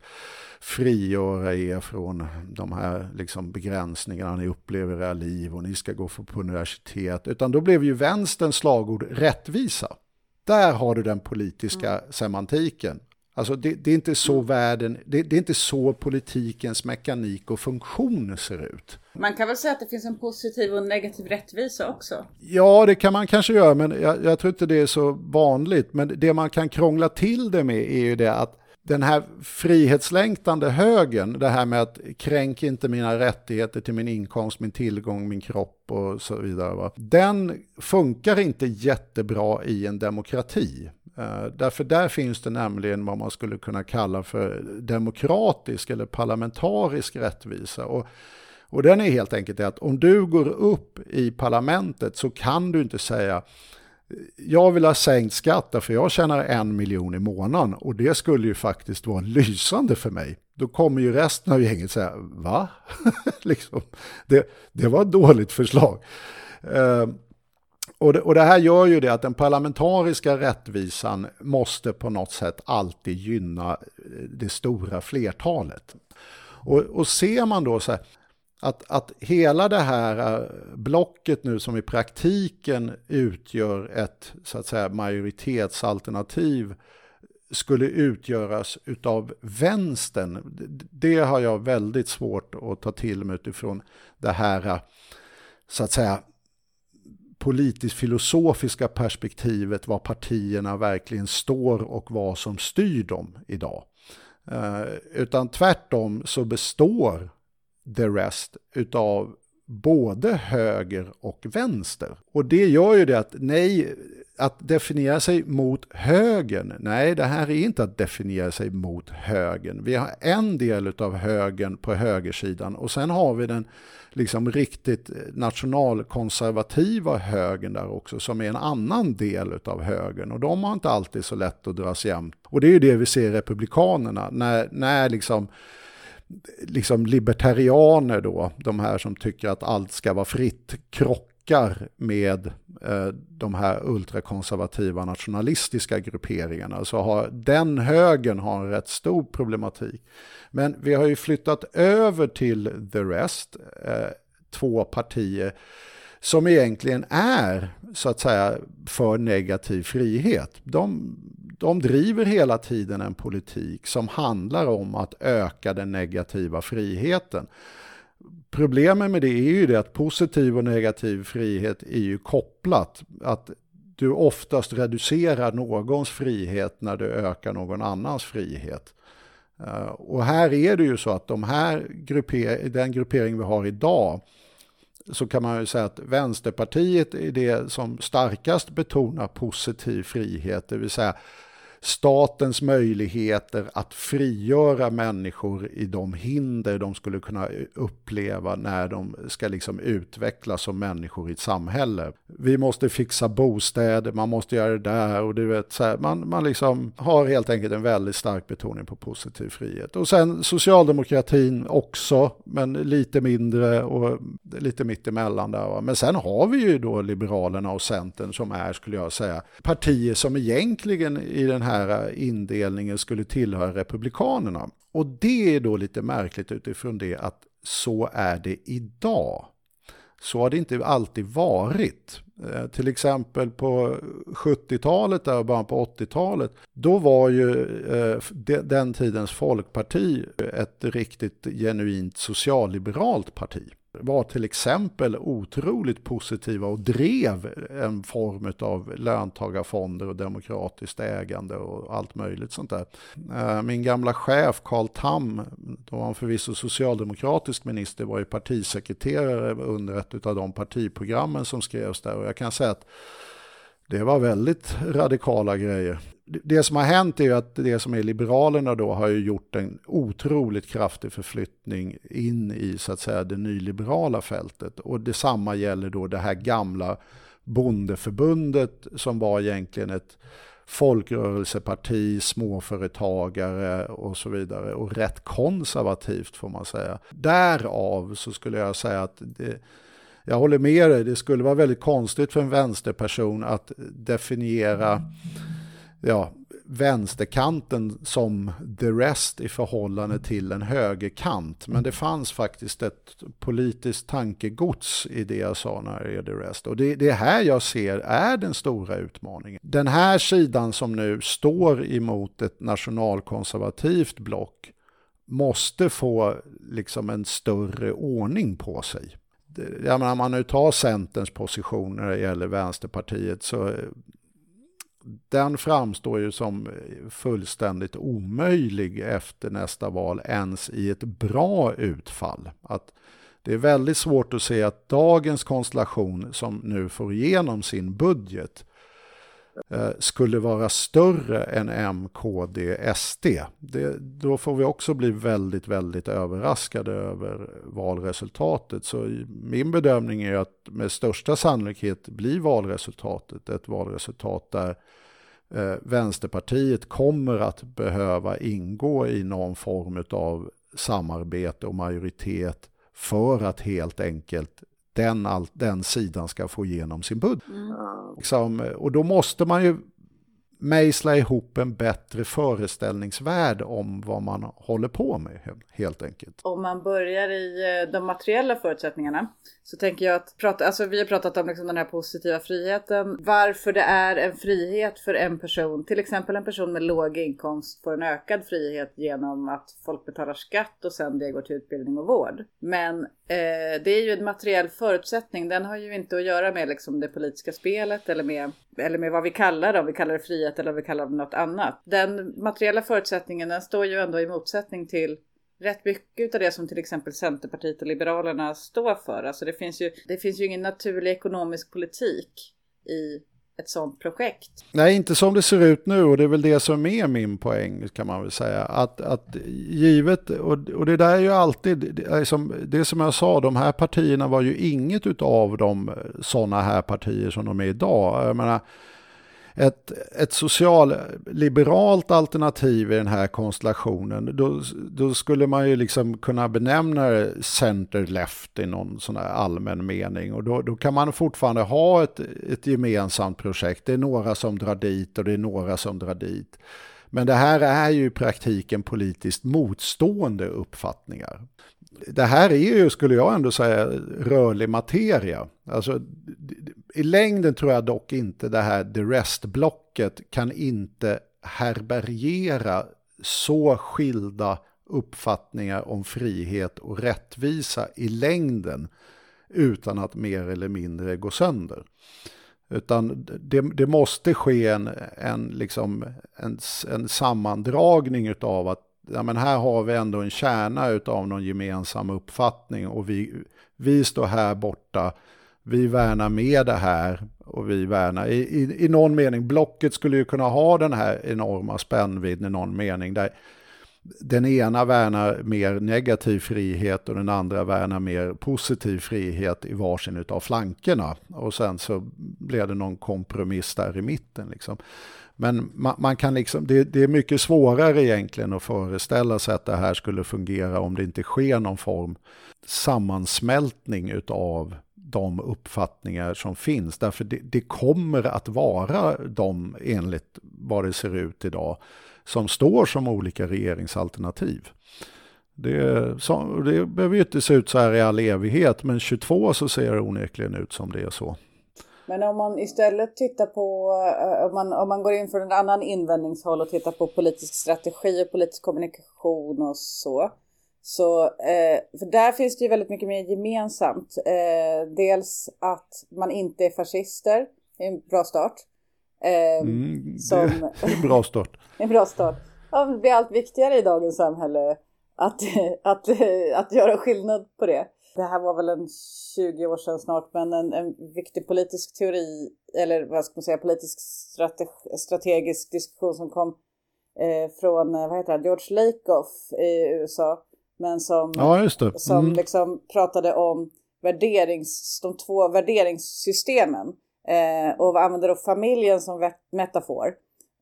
frigöra er från de här liksom begränsningarna ni upplever i era liv och ni ska gå på universitet. Utan då blev ju vänsterns slagord rättvisa. Där har du den politiska mm. semantiken. Alltså det, det, är inte så mm. världen, det, det, är inte så politikens mekanik och funktion ser ut. Man kan väl säga att det finns en positiv och negativ rättvisa också? Ja, det kan man kanske göra, men jag, jag tror inte det är så vanligt. Men det man kan krångla till det med är ju det att den här frihetslängtande högen, det här med att kränk inte mina rättigheter till min inkomst, min tillgång, min kropp och så vidare. Va? Den funkar inte jättebra i en demokrati. Eh, därför där finns det nämligen vad man skulle kunna kalla för demokratisk eller parlamentarisk rättvisa. Och, och den är helt enkelt att om du går upp i parlamentet så kan du inte säga jag vill ha sänkt skatt för jag tjänar en miljon i månaden och det skulle ju faktiskt vara lysande för mig. Då kommer ju resten av gänget säga, va? liksom, det, det var ett dåligt förslag. Uh, och det, och det här gör ju det att den parlamentariska rättvisan måste på något sätt alltid gynna eh, det stora flertalet. Och, och ser man då så här, att, att hela det här eh, blocket nu som i praktiken utgör ett så att säga majoritetsalternativ skulle utgöras utav vänstern. Det har jag väldigt svårt att ta till mig utifrån det här eh, så att säga politiskt filosofiska perspektivet vad partierna verkligen står och vad som styr dem idag. Eh, utan tvärtom så består the rest utav både höger och vänster. Och det gör ju det att nej, att definiera sig mot högern, nej det här är inte att definiera sig mot högern. Vi har en del av högern på högersidan och sen har vi den liksom riktigt nationalkonservativa högern där också som är en annan del av högern och de har inte alltid så lätt att dras jämnt. Och det är ju det vi ser i republikanerna när, när liksom liksom libertarianer då, de här som tycker att allt ska vara fritt, krockar med eh, de här ultrakonservativa nationalistiska grupperingarna. Så har, den högen har en rätt stor problematik. Men vi har ju flyttat över till the rest, eh, två partier som egentligen är så att säga för negativ frihet. De, de driver hela tiden en politik som handlar om att öka den negativa friheten. Problemet med det är ju det att positiv och negativ frihet är ju kopplat. Att du oftast reducerar någons frihet när du ökar någon annans frihet. Eh, och här är det ju så att de här grupper, den gruppering vi har idag så kan man ju säga att Vänsterpartiet är det som starkast betonar positiv frihet, det vill säga statens möjligheter att frigöra människor i de hinder de skulle kunna uppleva när de ska liksom utvecklas som människor i ett samhälle. Vi måste fixa bostäder, man måste göra det där och du vet, så här, man, man liksom har helt enkelt en väldigt stark betoning på positiv frihet. Och sen socialdemokratin också, men lite mindre och lite mittemellan där. Va? Men sen har vi ju då Liberalerna och Centern som är, skulle jag säga, partier som egentligen i den här här eh, indelningen skulle tillhöra Republikanerna. Och det är då lite märkligt utifrån det att så är det idag. Så har det inte alltid varit. Eh, till exempel på 70-talet och början på 80-talet, då var ju eh, den tidens folkparti ett riktigt genuint socialliberalt parti var till exempel otroligt positiva och drev en form av löntagarfonder och demokratiskt ägande och allt möjligt sånt där. Eh, min gamla chef Carl Tam, då var han förvisso socialdemokratisk minister, var ju partisekreterare under ett av de partiprogrammen som skrevs där och jag kan säga att det var väldigt radikala grejer det som har hänt är ju att det som är Liberalerna då har ju gjort en otroligt kraftig förflyttning in i så att säga det nyliberala fältet. Och detsamma gäller då det här gamla bondeförbundet som var egentligen ett folkrörelseparti, småföretagare och så vidare. Och rätt konservativt får man säga. Därav så skulle jag säga att det, jag håller med dig, det skulle vara väldigt konstigt för en vänsterperson att definiera ja, vänsterkanten som the rest i förhållande till en högerkant. Men det fanns faktiskt ett politiskt tankegods i det jag sa när det är the rest. Och det, det här jag ser är den stora utmaningen. Den här sidan som nu står emot ett nationalkonservativt block måste få liksom en större ordning på sig. Jag menar, om man nu tar Centerns position när det gäller Vänsterpartiet så den framstår ju som eh, fullständigt omöjlig efter nästa val ens i ett bra utfall. Att det är väldigt svårt att se att dagens konstellation som nu får igenom sin budget eh, skulle vara större än M, KD, SD. Det, då får vi också bli väldigt, väldigt överraskade över valresultatet. Så min bedömning är att med största sannolikhet blir valresultatet ett valresultat där eh, Vänsterpartiet kommer att behöva ingå i någon form av samarbete och majoritet för att helt enkelt den, all, den sidan ska få igenom sin budget. Mm. Liksom, och då måste man ju mejsla ihop en bättre föreställningsvärld om vad man håller på med helt enkelt. Om man börjar i eh, de materiella förutsättningarna så tänker jag att prata, alltså vi har pratat om liksom den här positiva friheten, varför det är en frihet för en person, till exempel en person med låg inkomst får en ökad frihet genom att folk betalar skatt och sen det går till utbildning och vård. Men eh, det är ju en materiell förutsättning, den har ju inte att göra med liksom det politiska spelet eller med, eller med vad vi kallar det, om vi kallar det frihet eller om vi kallar det något annat. Den materiella förutsättningen den står ju ändå i motsättning till rätt mycket av det som till exempel Centerpartiet och Liberalerna står för. Alltså det finns ju, det finns ju ingen naturlig ekonomisk politik i ett sådant projekt. Nej, inte som det ser ut nu och det är väl det som är min poäng kan man väl säga. Att, att givet, och, och det där är ju alltid, liksom, det som jag sa, de här partierna var ju inget av de sådana här partier som de är idag. Jag menar, ett, ett socialliberalt alternativ i den här konstellationen, då, då skulle man ju liksom kunna benämna det center-left i någon sån här allmän mening. Och då, då kan man fortfarande ha ett, ett gemensamt projekt. Det är några som drar dit och det är några som drar dit. Men det här är ju i praktiken politiskt motstående uppfattningar. Det här är ju, skulle jag ändå säga, rörlig materia. Alltså, i längden tror jag dock inte det här the rest-blocket kan inte härbärgera så skilda uppfattningar om frihet och rättvisa i längden utan att mer eller mindre gå sönder. Utan det, det måste ske en, en, liksom, en, en sammandragning av att ja, men här har vi ändå en kärna av någon gemensam uppfattning och vi, vi står här borta vi värnar med det här och vi värnar. I, i, I någon mening, blocket skulle ju kunna ha den här enorma spännvidden i någon mening där den ena värnar mer negativ frihet och den andra värnar mer positiv frihet i varsin av flankerna. Och sen så blev det någon kompromiss där i mitten. Liksom. Men man, man kan liksom, det, det, är mycket svårare egentligen att föreställa sig att det här skulle fungera om det inte sker någon form sammansmältning utav de uppfattningar som finns. Därför det, det kommer att vara de, enligt vad det ser ut idag, som står som olika regeringsalternativ. Det, så, det behöver ju inte se ut så här i all evighet, men 22 så ser det onekligen ut som det är så. Men om man istället tittar på, eh, om man, om man går in från en annan invändningshåll och tittar på politisk strategi och politisk kommunikation och så. Så, eh, för där finns det ju väldigt mycket mer gemensamt. Eh, dels att man inte är fascister, det är en bra start. Eh, mm, som, det är en bra start. en bra start. Ja, det blir allt viktigare i dagens samhälle att, att, att göra skillnad på det. Det här var väl en 20 år sedan snart, men en, en viktig politisk teori, eller vad ska man säga, politisk strateg, strategisk diskussion som kom eh, från, eh, vad heter det, George Lakoff i USA. Men som, ja, som mm. liksom pratade om värderings, de två värderingssystemen eh, och använder då familjen som metafor.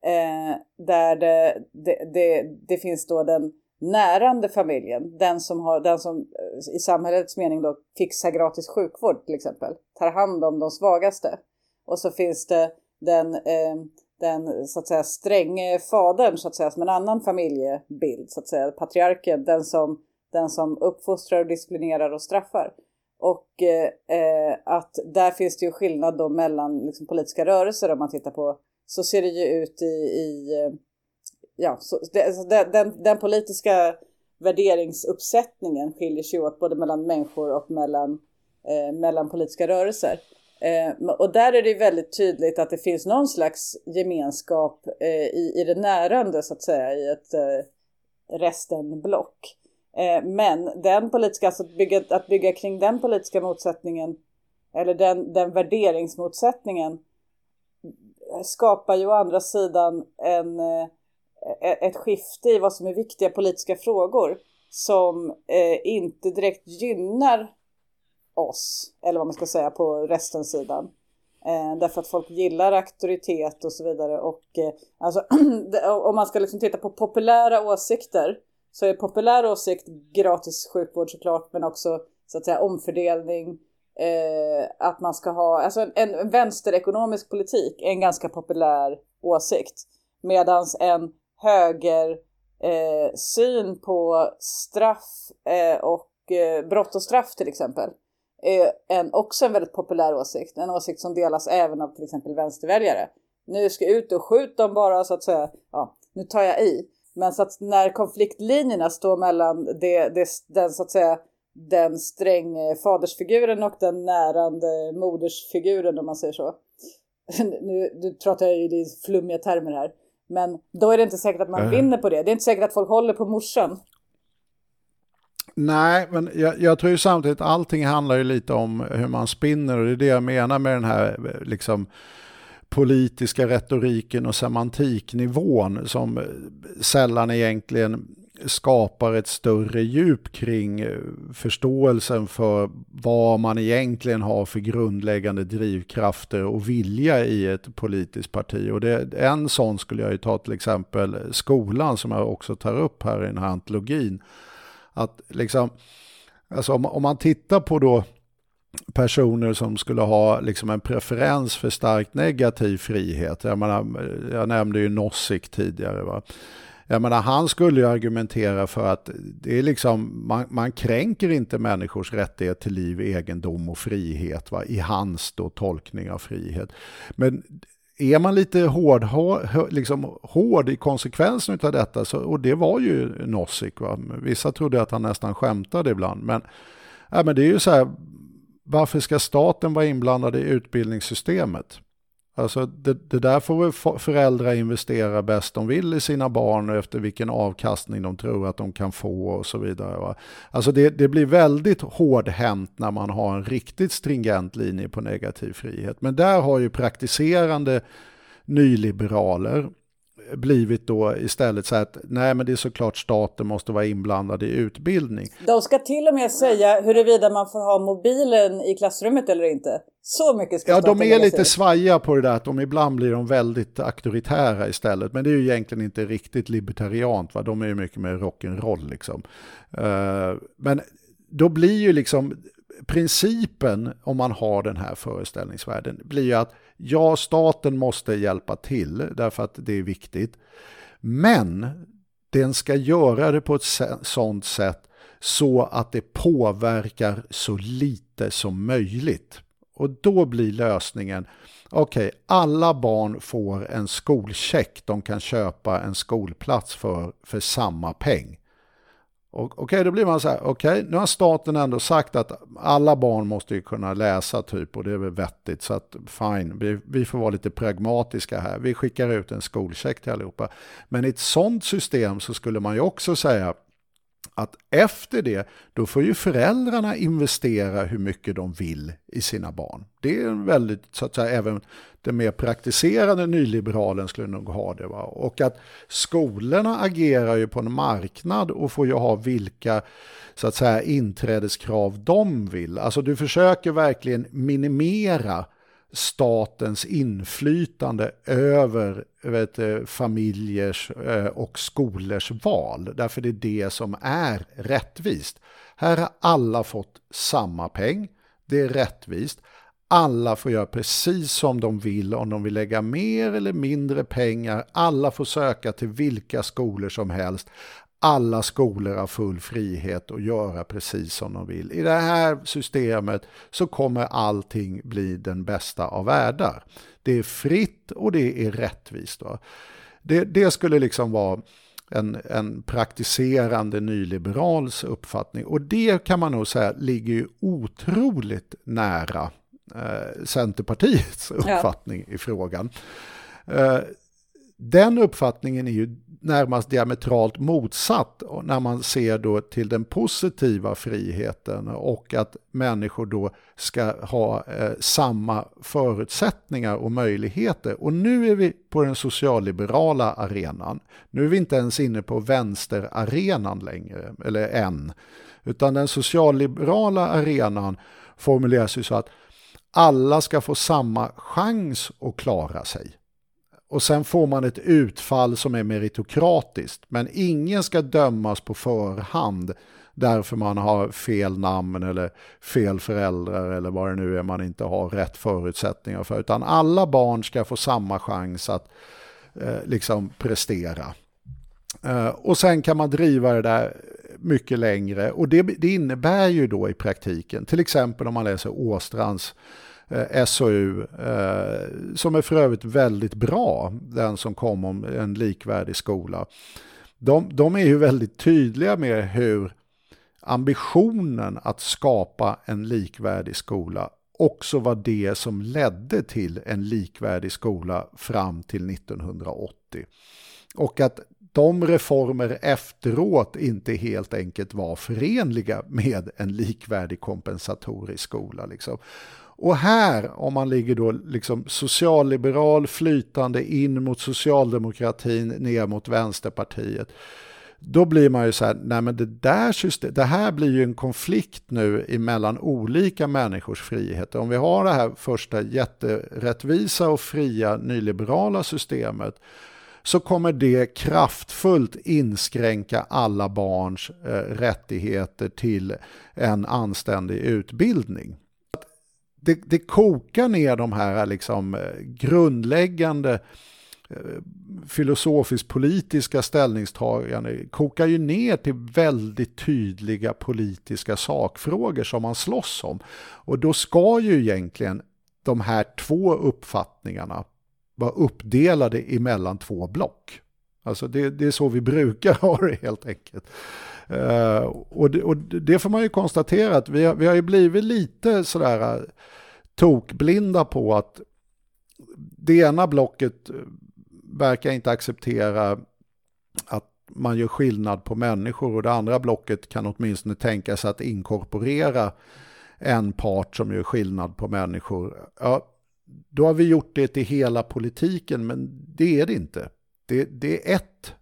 Eh, där det, det, det, det, finns då den närande familjen, den som, har, den som eh, i samhällets mening då fixar gratis sjukvård till exempel, tar hand om de svagaste. Och så finns det den, eh, den så att säga stränge fadern så att säga som en annan familjebild, så att säga patriarken, den som, den som uppfostrar och disciplinerar och straffar. Och eh, eh, att där finns det ju skillnad då mellan liksom, politiska rörelser om man tittar på, så ser det ju ut i, i eh, ja, så det, alltså, den, den, den, politiska värderingsuppsättningen skiljer sig åt både mellan människor och mellan, eh, mellan politiska rörelser. Eh, och där är det väldigt tydligt att det finns någon slags gemenskap eh, i, i det närande så att säga i ett eh, resten-block. Eh, men den politiska, alltså att bygga, att bygga kring den politiska motsättningen eller den, den värderingsmotsättningen skapar ju å andra sidan en, eh, e, ett skifte i vad som är viktiga politiska frågor som eh, inte direkt gynnar oss, eller vad man ska säga på restens sidan. Eh, därför att folk gillar auktoritet och så vidare. Och eh, alltså, om man ska liksom titta på populära åsikter så är populär åsikt gratis sjukvård såklart, men också så att säga omfördelning, eh, att man ska ha, alltså en, en vänsterekonomisk politik är en ganska populär åsikt. Medans en höger eh, syn på straff eh, och eh, brott och straff till exempel är en, också en väldigt populär åsikt. En åsikt som delas även av till exempel vänsterväljare. Nu ska jag ut och skjut dem bara så att säga. Ja, nu tar jag i. Men så att när konfliktlinjerna står mellan det, det, den så att säga den sträng eh, fadersfiguren och den närande modersfiguren om man säger så. nu, nu pratar jag ju i flummiga termer här. Men då är det inte säkert att man vinner på det. Det är inte säkert att folk håller på morsan. Nej, men jag, jag, tror ju samtidigt att allting handlar ju lite om hur man spinner och det är det jag menar med den här liksom politiska retoriken och semantiknivån som sällan egentligen skapar ett större djup kring eh, förståelsen för vad man egentligen har för grundläggande drivkrafter och vilja i ett politiskt parti. Och det, en sån skulle jag ju ta till exempel skolan som jag också tar upp här i den här antologin. Att liksom, alltså om, om man tittar på då personer som skulle ha liksom en preferens för starkt negativ frihet. Jag, menar, jag nämnde ju Nossik tidigare. Va? Jag menar, han skulle ju argumentera för att det är liksom, man, man kränker inte människors rättighet till liv, egendom och frihet va? i hans då tolkning av frihet. Men är man lite hård, hård, liksom hård i konsekvensen av detta, så, och det var ju Nossik, va? vissa trodde att han nästan skämtade ibland, men, ja, men det är ju så här, varför ska staten vara inblandad i utbildningssystemet? Alltså det, det där får väl föräldrar investera bäst de vill i sina barn och efter vilken avkastning de tror att de kan få och så vidare. Va? Alltså det, det blir väldigt hårdhänt när man har en riktigt stringent linje på negativ frihet. Men där har ju praktiserande nyliberaler blivit då istället så att nej men det är såklart staten måste vara inblandad i utbildning. De ska till och med säga huruvida man får ha mobilen i klassrummet eller inte. Så mycket ska Ja, de är lite svajiga på det där att de ibland blir de väldigt auktoritära istället. Men det är ju egentligen inte riktigt libertariant, va? de är ju mycket mer rock'n'roll liksom. Eh, men då blir ju liksom principen om man har den här föreställningsvärlden blir ju att ja, staten måste hjälpa till därför att det är viktigt. Men den ska göra det på ett sånt sätt så att det påverkar så lite som möjligt. Och då blir lösningen, okej, alla barn får en skolcheck de kan köpa en skolplats för, för samma peng. Och, Okej, då blir man så här, okej, nu har staten ändå sagt att alla barn måste ju kunna läsa typ och det är väl vettigt så att fine, vi, vi får vara lite pragmatiska här. Vi skickar ut en skolcheck till allihopa. Men i ett sånt system så skulle man ju också säga att efter det, då får ju föräldrarna investera hur mycket de vill i sina barn. Det är en väldigt, så att säga, även den mer praktiserande nyliberalen skulle nog ha det. Va? Och att skolorna agerar ju på en marknad och får ju ha vilka så att säga inträdeskrav de vill. Alltså du försöker verkligen minimera statens inflytande över vet, familjers eh, och skolors val. Därför det är det som är rättvist. Här har alla fått samma peng. Det är rättvist. Alla får göra precis som de vill om de vill lägga mer eller mindre pengar. Alla får söka till vilka skolor som helst. Alla skolor har full frihet att göra precis som de vill. I det här systemet så kommer allting bli den bästa av världar. Det är fritt och det är rättvist. Det, det skulle liksom vara en, en praktiserande nyliberals uppfattning. Och det kan man nog säga ligger ju otroligt nära eh, Centerpartiets uppfattning i frågan. Eh, den uppfattningen är ju närmast diametralt motsatt när man ser då till den positiva friheten och att människor då ska ha eh, samma förutsättningar och möjligheter. Och nu är vi på den socialliberala arenan. Nu är vi inte ens inne på vänsterarenan längre, eller än. Utan den socialliberala arenan formuleras ju så att alla ska få samma chans att klara sig. Och sen får man ett utfall som är meritokratiskt. Men ingen ska dömas på förhand därför man har fel namn eller fel föräldrar eller vad det nu är man inte har rätt förutsättningar för. Utan alla barn ska få samma chans att eh, liksom prestera. Eh, och sen kan man driva det där mycket längre och det, det innebär ju då i praktiken, till exempel om man läser Åstrands Eh, SOU, eh, som är för övrigt väldigt bra, den som kom om en likvärdig skola. De, de är ju väldigt tydliga med hur ambitionen att skapa en likvärdig skola också var det som ledde till en likvärdig skola fram till 1980. Och att de reformer efteråt inte helt enkelt var förenliga med en likvärdig kompensatorisk skola. Liksom. Och här, om man ligger då liksom socialliberal flytande in mot socialdemokratin, ner mot Vänsterpartiet, då blir man ju så här, nej men det där system, det här blir ju en konflikt nu emellan olika människors friheter. Om vi har det här första jätterättvisa och fria nyliberala systemet så kommer det kraftfullt inskränka alla barns eh, rättigheter till en anständig utbildning. Det, det kokar ner de här liksom, eh, grundläggande eh, filosofisk-politiska ställningstagande kokar ju ner till väldigt tydliga politiska sakfrågor som man slåss om. Och då ska ju egentligen de här två uppfattningarna vara uppdelade emellan två block. Alltså det, det är så vi brukar ha det helt enkelt. Uh, och, det, och, det, får man ju konstatera att vi har, vi har ju blivit lite sådär eh, tokblinda på att det ena blocket eh, verkar inte acceptera att man gör skillnad på människor och det andra blocket kan åtminstone tänka sig att inkorporera en part som gör skillnad på människor. Ja, då har vi gjort det till hela politiken, men det är det inte. Det, det är ett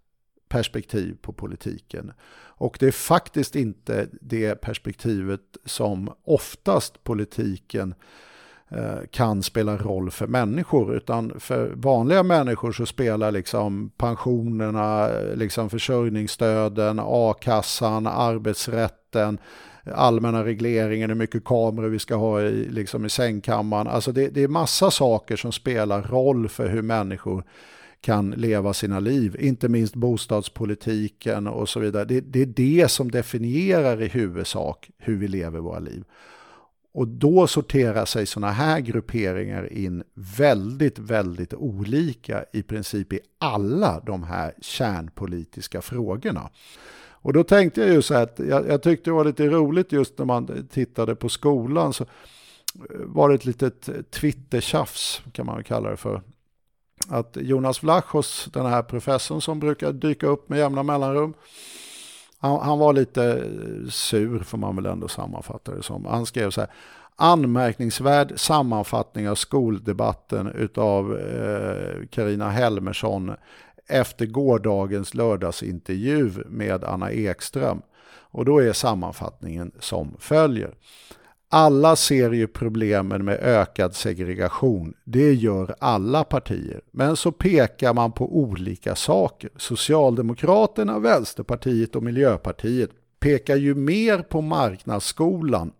perspektiv på politiken. Och det är faktiskt inte det perspektivet som oftast politiken Eh, kan spela roll för människor utan för vanliga människor så spelar liksom pensionerna, liksom försörjningsstöden, a-kassan, arbetsrätten, allmänna regleringen, hur mycket kameror vi ska ha i, liksom i sängkammaren. Alltså det, det är massa saker som spelar roll för hur människor kan leva sina liv, inte minst bostadspolitiken och så vidare. Det, det, är det som definierar i huvudsak hur vi lever våra liv. Och då sorterar sig sådana här grupperingar in väldigt, väldigt olika i princip i alla de här kärnpolitiska frågorna. Och då tänkte jag ju så att jag, jag tyckte det var lite roligt just när man tittade på skolan så eh, var det ett litet Twitter-tjafs kan man kalla det för att Jonas Vlachos, den här professorn som brukar dyka upp med jämna mellanrum, han, han, var lite eh, sur får man väl ändå sammanfatta det som. Han skrev så här, anmärkningsvärd sammanfattning av skoldebatten utav Karina eh, Helmersson efter gårdagens lördagsintervju med Anna Ekström. Och då är sammanfattningen som följer. Alla ser ju problemen med ökad segregation. Det gör alla partier. Men så pekar man på olika saker. Socialdemokraterna, Vänsterpartiet och Miljöpartiet pekar ju mer på marknadsskolan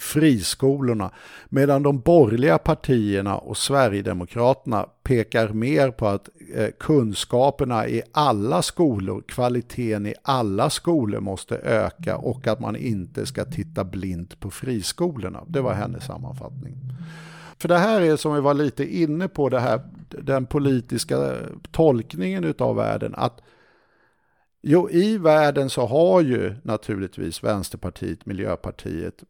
friskolorna, medan de borgerliga partierna och Sverigedemokraterna pekar mer på att eh, kunskaperna i alla skolor, kvaliteten i alla skolor måste öka och att man inte ska titta blint på friskolorna. Det var hennes sammanfattning. För det här är som vi var lite inne på, det här, den politiska eh, tolkningen av världen, att Jo, i världen så har ju naturligtvis Vänsterpartiet, Miljöpartiet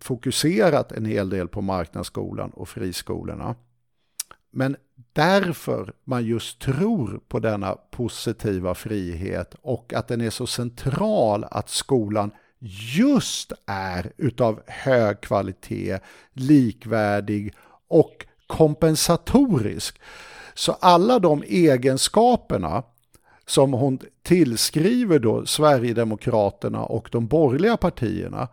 fokuserat en hel del på marknadsskolan och friskolorna. Men därför man just tror på denna positiva frihet och att den är så central att skolan just är utav hög kvalitet, likvärdig och kompensatorisk. Så alla de egenskaperna som hon tillskriver då Sverigedemokraterna och de borgerliga partierna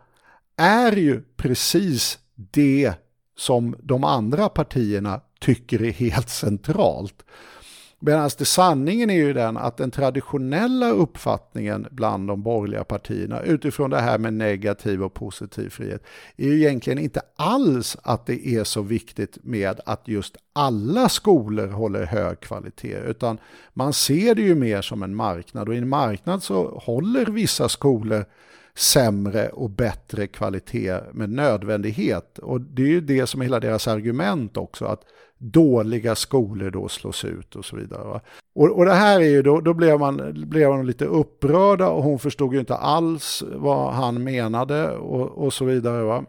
är ju precis det som de andra partierna tycker är helt centralt. Medan det sanningen är ju den att den traditionella uppfattningen bland de borgerliga partierna utifrån det här med negativ och positiv frihet är ju egentligen inte alls att det är så viktigt med att just alla skolor håller hög kvalitet utan man ser det ju mer som en marknad och i en marknad så håller vissa skolor sämre och bättre kvalitet med nödvändighet. Och det är ju det som är hela deras argument också, att dåliga skolor då slås ut och så vidare. Och, och det här är ju då, då blev man, blev man lite upprörda och hon förstod ju inte alls vad han menade och, och så vidare. Va?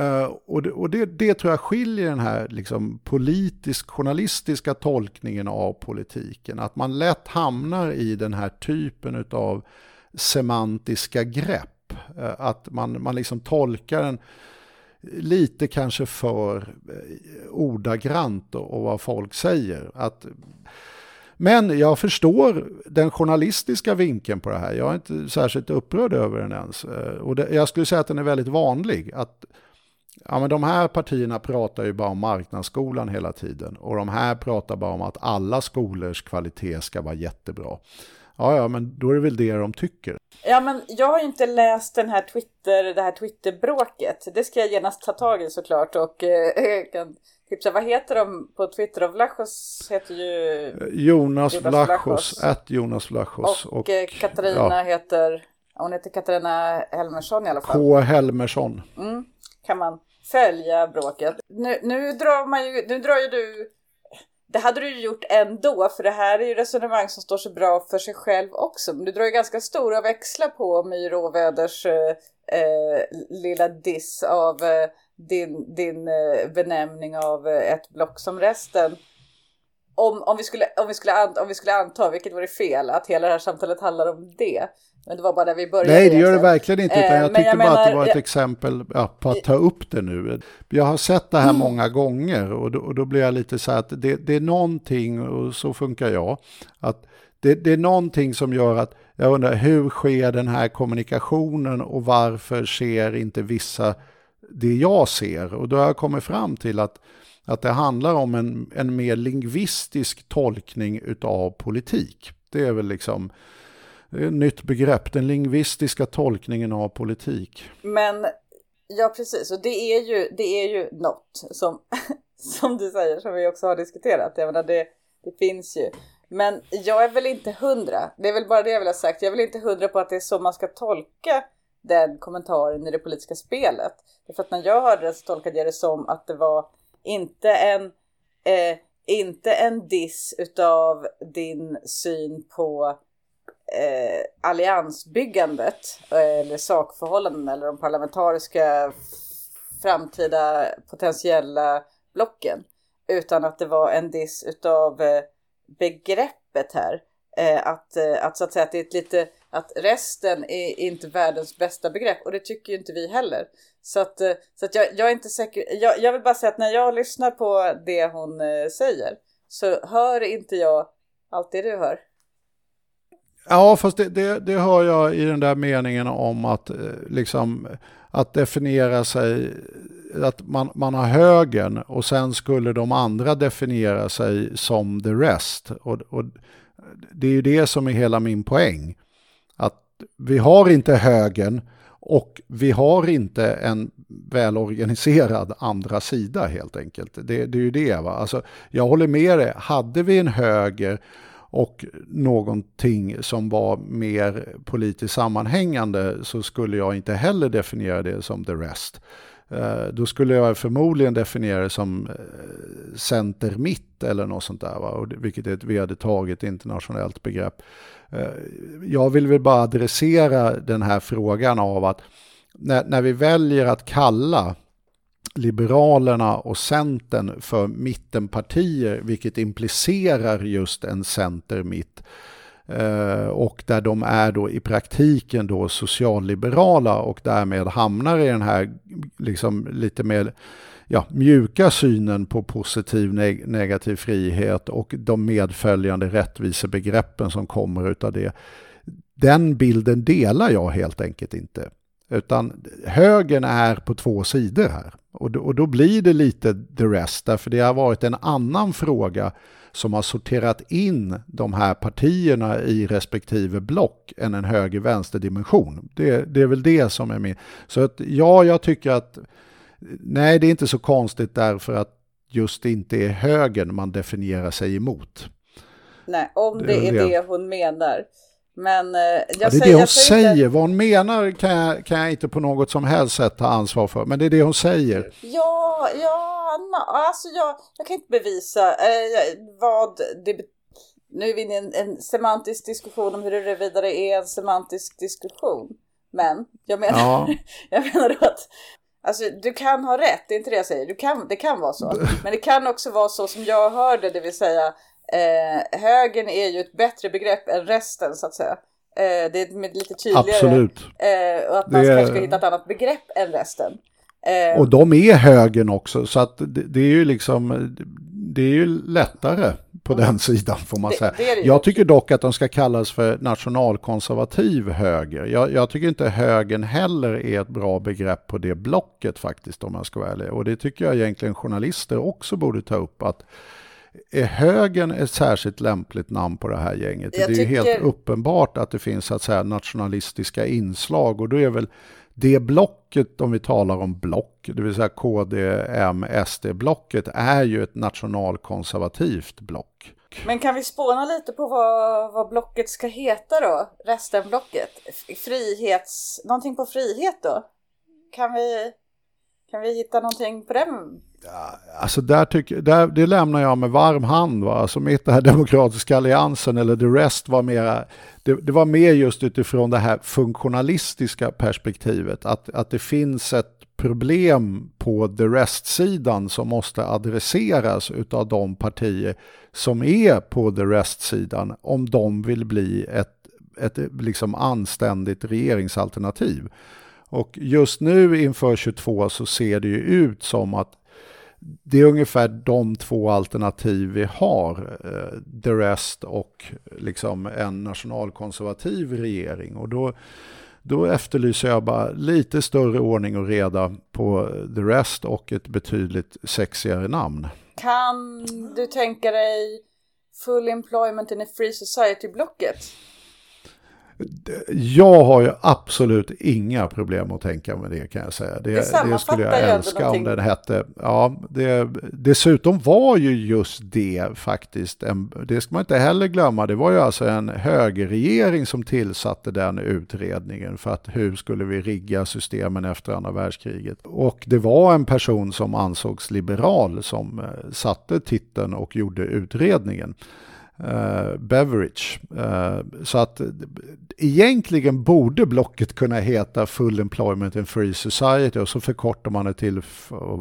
Uh, och det, och det, det, tror jag skiljer den här liksom, politisk journalistiska tolkningen av politiken. Att man lätt hamnar i den här typen av semantiska grepp. Eh, att man, man liksom tolkar den lite kanske för eh, ordagrant och vad folk säger. Att, men jag förstår den journalistiska vinkeln på det här. Jag är inte särskilt upprörd över den ens. Eh, och det, jag skulle säga att den är väldigt vanlig. Att, ja, men de här partierna pratar ju bara om marknadsskolan hela tiden. Och de här pratar bara om att alla skolors kvalitet ska vara jättebra. Ja, ja, men då är det väl det de tycker. Ja, men jag har ju inte läst den här Twitter, det här Twitterbråket. Det ska jag genast ta tag i såklart och eh, kan tipsa. Vad heter de på Twitter? Och Vlachos heter ju Jonas, Jonas Vlachos, att Jonas Vlachos. Och, och eh, Katarina ja. heter, hon heter Katarina Helmersson i alla fall. K. Helmersson. Mm, kan man följa bråket. Nu, nu drar man ju, nu drar ju du det hade du ju gjort ändå, för det här är ju resonemang som står sig bra för sig själv också. Men du drar ju ganska stora växlar på My Råväders eh, eh, lilla diss av eh, din, din eh, benämning av eh, ett block som resten. Om, om, vi skulle, om, vi skulle anta, om vi skulle anta, vilket vore fel, att hela det här samtalet handlar om det. Men det var bara där vi började. Nej, det gör det verkligen inte. Utan Eh, jag tyckte jag bara att det menar- var ett jag- exempel ja, på att ta upp det nu. Jag har sett det här Mm. många gånger och då, och då blir jag lite så här att det, det är någonting, och så funkar jag, att det, det är någonting som gör att jag undrar hur sker den här kommunikationen och varför ser inte vissa det jag ser? Och då har jag kommit fram till att, att det handlar om en, en mer lingvistisk tolkning utav politik. Det är väl liksom ett nytt begrepp, den lingvistiska tolkningen av politik. Men ja, precis. Och det är ju, det är ju något som, som du säger, som vi också har diskuterat. Jag menar, det, det finns ju. Men jag är väl inte hundra. Det är väl bara det jag vill ha sagt. Jag är väl inte hundra på att det är så man ska tolka den kommentaren i det politiska spelet. För att när jag hörde det så tolkade jag det som att det var inte en, eh, inte en diss utav din syn på eh, alliansbyggandet eh, eller sakförhållanden eller de parlamentariska framtida potentiella blocken. Utan att det var en diss utav eh, begreppet här. Eh, att, eh, att så att säga att det är ett lite, att resten är inte världens bästa begrepp och det tycker ju inte vi heller. Så att, eh, så att jag, jag är inte säker, jag, jag vill bara säga att när jag lyssnar på det hon eh, säger så hör inte jag allt det du hör. Ja, fast det, det, det hör jag i den där meningen om att eh, liksom att definiera sig, att man, man har högern och sen skulle de andra definiera sig som the rest. Och, och det är ju det som är hela min poäng. Att vi har inte högern och vi har inte en välorganiserad andra sida helt enkelt. Det, det är ju det. Va? Alltså, jag håller med dig, hade vi en höger och någonting som var mer politiskt sammanhängande så skulle jag inte heller definiera det som the rest. Eh, då skulle jag förmodligen definiera det som eh, center-mitt eller något sånt där, va? Vilket är ett vedertaget internationellt begrepp. Eh, jag vill väl bara adressera den här frågan av att när, när vi väljer att kalla Liberalerna och Centern för mittenpartier, vilket implicerar just en center-mitt. Eh, och där de är då i praktiken då socialliberala och därmed hamnar i den här liksom lite mer ja, mjuka synen på positiv neg- negativ frihet och de medföljande rättvisebegreppen som kommer utav det. Den bilden delar jag helt enkelt inte. Utan högern är på två sidor här. Och då, och då blir det lite the rest, därför det har varit en annan fråga som har sorterat in de här partierna i respektive block än en höger-vänster-dimension. Det, det är väl det som är min... Så att, ja, jag tycker att nej, det är inte så konstigt därför att just det inte är högern man definierar sig emot. Nej, om Det det, är det hon menar. Men eh, jag Ja, det är säger, det hon säger. Inte, Vad hon menar kan jag, kan jag inte på något som helst sätt ta ansvar för. Men det är det hon säger. ja, ja, alltså jag, jag kan inte bevisa eh, vad det Nu är vi inne i en, en semantisk diskussion om huruvida det är en semantisk diskussion. Men jag menar, Ja. jag menar att Alltså du kan ha rätt, det är inte det jag säger. Du kan, det kan vara så. Men det kan också vara så som jag hörde, det vill säga eh, högern är ju ett bättre begrepp än resten så att säga. Eh, det är lite tydligare. Absolut. Eh, och att man Det kanske ska hitta ett annat begrepp än resten. Eh, Och de är högern också. Så att det, det är ju liksom det är ju lättare på den sidan får man Det- säga. det jag tycker dock att de ska kallas för nationalkonservativ höger. Jag, jag tycker inte högern heller är ett bra begrepp på det blocket faktiskt om jag ska vara ärlig. Och det tycker jag egentligen journalister också borde ta upp. att är högern ett särskilt lämpligt namn på det här gänget? Jag det är ju helt tycker- uppenbart att det finns så att säga, nationalistiska inslag och då är väl det blocket, om vi talar om block, det vill säga KD, M, SD-blocket, är ju ett nationalkonservativt block. Men kan vi spåna lite på vad, vad blocket ska heta då? Resten-blocket? F- Frihets... Någonting på frihet då? Kan vi, kan vi hitta någonting på den? Alltså där tycker, där, det lämnar jag med varm hand. Va? Alltså mitt det här Demokratiska alliansen eller the rest var mera, det, det, var mer just utifrån det här funktionalistiska perspektivet. Att, att det finns ett problem på the rest-sidan som måste adresseras utav de partier som är på the rest-sidan om de vill bli ett, ett liksom anständigt regeringsalternativ. Och just nu inför 22 så ser det ju ut som att det är ungefär de två alternativ vi har. Eh, the rest och liksom en nationalkonservativ regering. Och då, då efterlyser jag bara lite större ordning och reda på the rest och ett betydligt sexigare namn. Kan du tänka dig full employment in a free society-blocket? Jag har ju absolut inga problem att tänka med det kan jag säga. Det, det, det skulle jag älska om den hette. Ja, det, dessutom var ju just det faktiskt, en, det ska man inte heller glömma, det var ju alltså en högerregering som tillsatte den utredningen för att hur skulle vi rigga systemen efter andra världskriget. Och det var en person som ansågs liberal som eh, satte titeln och gjorde utredningen uh, Beverage. Uh, så att egentligen borde blocket kunna heta Full Employment and Free Society och så förkortar man det till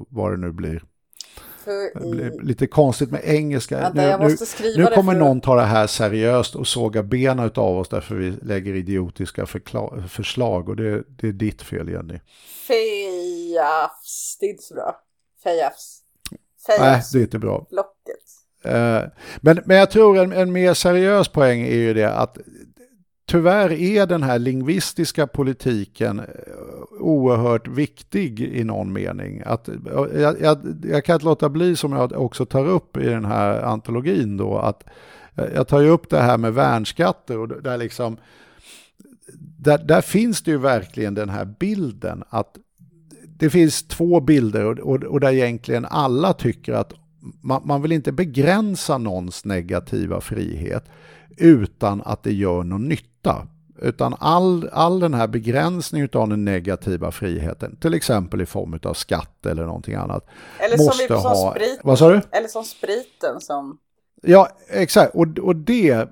vad det nu blir. För, lite konstigt med engelska. Vänta, nu, nu, kommer för... någon ta det här seriöst och såga benen av oss därför vi lägger idiotiska förslag och det, det är ditt fel Jenny. Fejafs, det är inte så bra. Fejafs. Nej, det är inte bra. Blocket. Eh, men, men jag tror en, en mer seriös poäng är ju det att tyvärr är den här lingvistiska politiken eh, oerhört viktig i någon mening. Att, jag, jag, jag, kan inte låta bli, som jag också tar upp i den här antologin, då, att eh, jag tar ju upp det här med värnskatter och där liksom där, där finns det ju verkligen den här bilden att det finns två bilder och, och, och där egentligen alla tycker att man, man vill inte begränsa någons negativa frihet utan att det gör någon nytta. Utan all, all den här begränsningen av den negativa friheten, till exempel i form av skatt eller någonting annat. Eller måste som, ha, sprit, vad sa du? Eller som spriten som... Ja, exakt. Och, och det,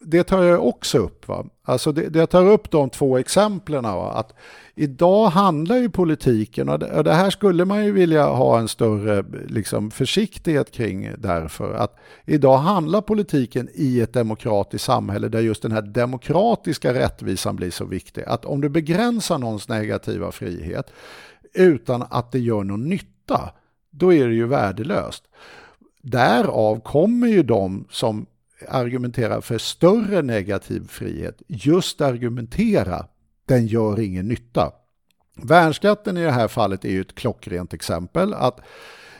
det tar jag också upp. Va? Alltså det, det tar upp de två exemplen. Va? Att idag handlar ju politiken, och det, här skulle man ju vilja ha en större liksom, försiktighet kring därför, att idag handlar politiken i ett demokratiskt samhälle där just den här demokratiska rättvisan blir så viktig. Att om du begränsar någons negativa frihet utan att det gör någon nytta, då är det ju värdelöst. Därav kommer ju de som argumenterar för större negativ frihet just argumentera den gör ingen nytta. Värnskatten i det här fallet är ju ett klockrent exempel. att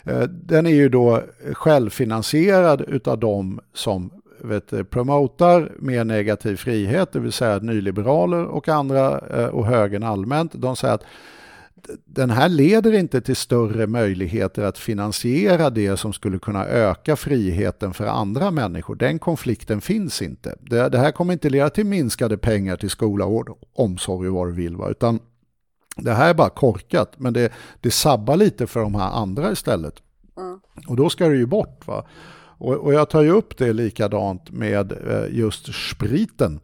eh, Den är ju då självfinansierad utav de som vet, promotar mer negativ frihet, det vill säga nyliberaler och andra eh, och högern allmänt. De säger att den här leder inte till större möjligheter att finansiera det som skulle kunna öka friheten för andra människor. Den konflikten finns inte. Det, det här kommer inte leda till minskade pengar till skola, vård, omsorg och vad du vill. Va? Utan det här är bara korkat, men det, det sabbar lite för de här andra istället. Mm. Och då ska det ju bort. Va? Och, och jag tar ju upp det likadant med eh, just spriten.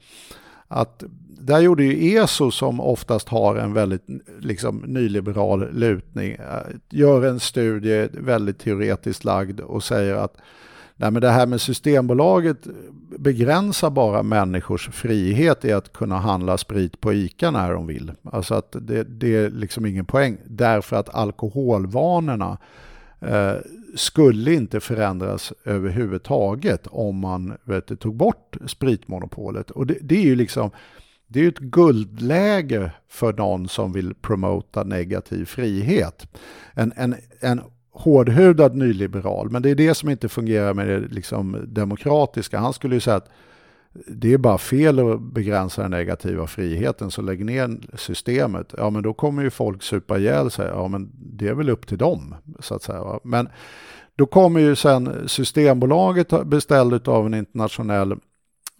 Att där gjorde ju ESO som oftast har en väldigt liksom, nyliberal lutning, eh, gör en studie väldigt teoretiskt lagd och säger att Nej, men det här med Systembolaget begränsar bara människors frihet i att kunna handla sprit på ICA när de vill. Alltså att det, det är liksom ingen poäng. Därför att alkoholvanorna eh, skulle inte förändras överhuvudtaget om man vet, tog bort spritmonopolet. Och det, det är ju liksom det är ett guldläge för någon som vill promota negativ frihet. En, en, en hårdhudad nyliberal, men det är det som inte fungerar med det liksom demokratiska. Han skulle ju säga att det är bara fel att begränsa den negativa friheten, så lägg ner systemet. Ja, men då kommer ju folk supa ihjäl sig. Ja, men det är väl upp till dem, så att säga. Men då kommer ju sen Systembolaget beställt av en internationell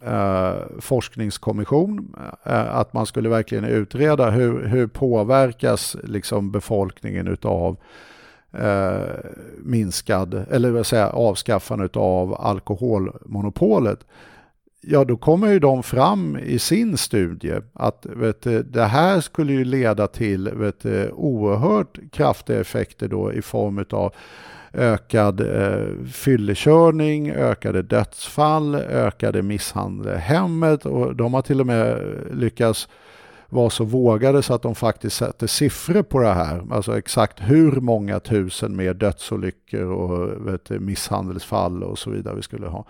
eh, forskningskommission. Eh, att man skulle verkligen utreda hur, hur påverkas liksom befolkningen utav eh, minskad, eller vill säga, avskaffandet av alkoholmonopolet, ja då kommer ju de fram i sin studie att vet du, det här skulle ju leda till vet du, oerhört kraftiga effekter då i form av ökad eh, fyllekörning, ökade dödsfall, ökade misshandel i hemmet och de har till och med lyckats vara så vågade så att de faktiskt sätter siffror på det här. Alltså exakt hur många tusen mer dödsolyckor och vet, misshandelsfall och så vidare vi skulle ha.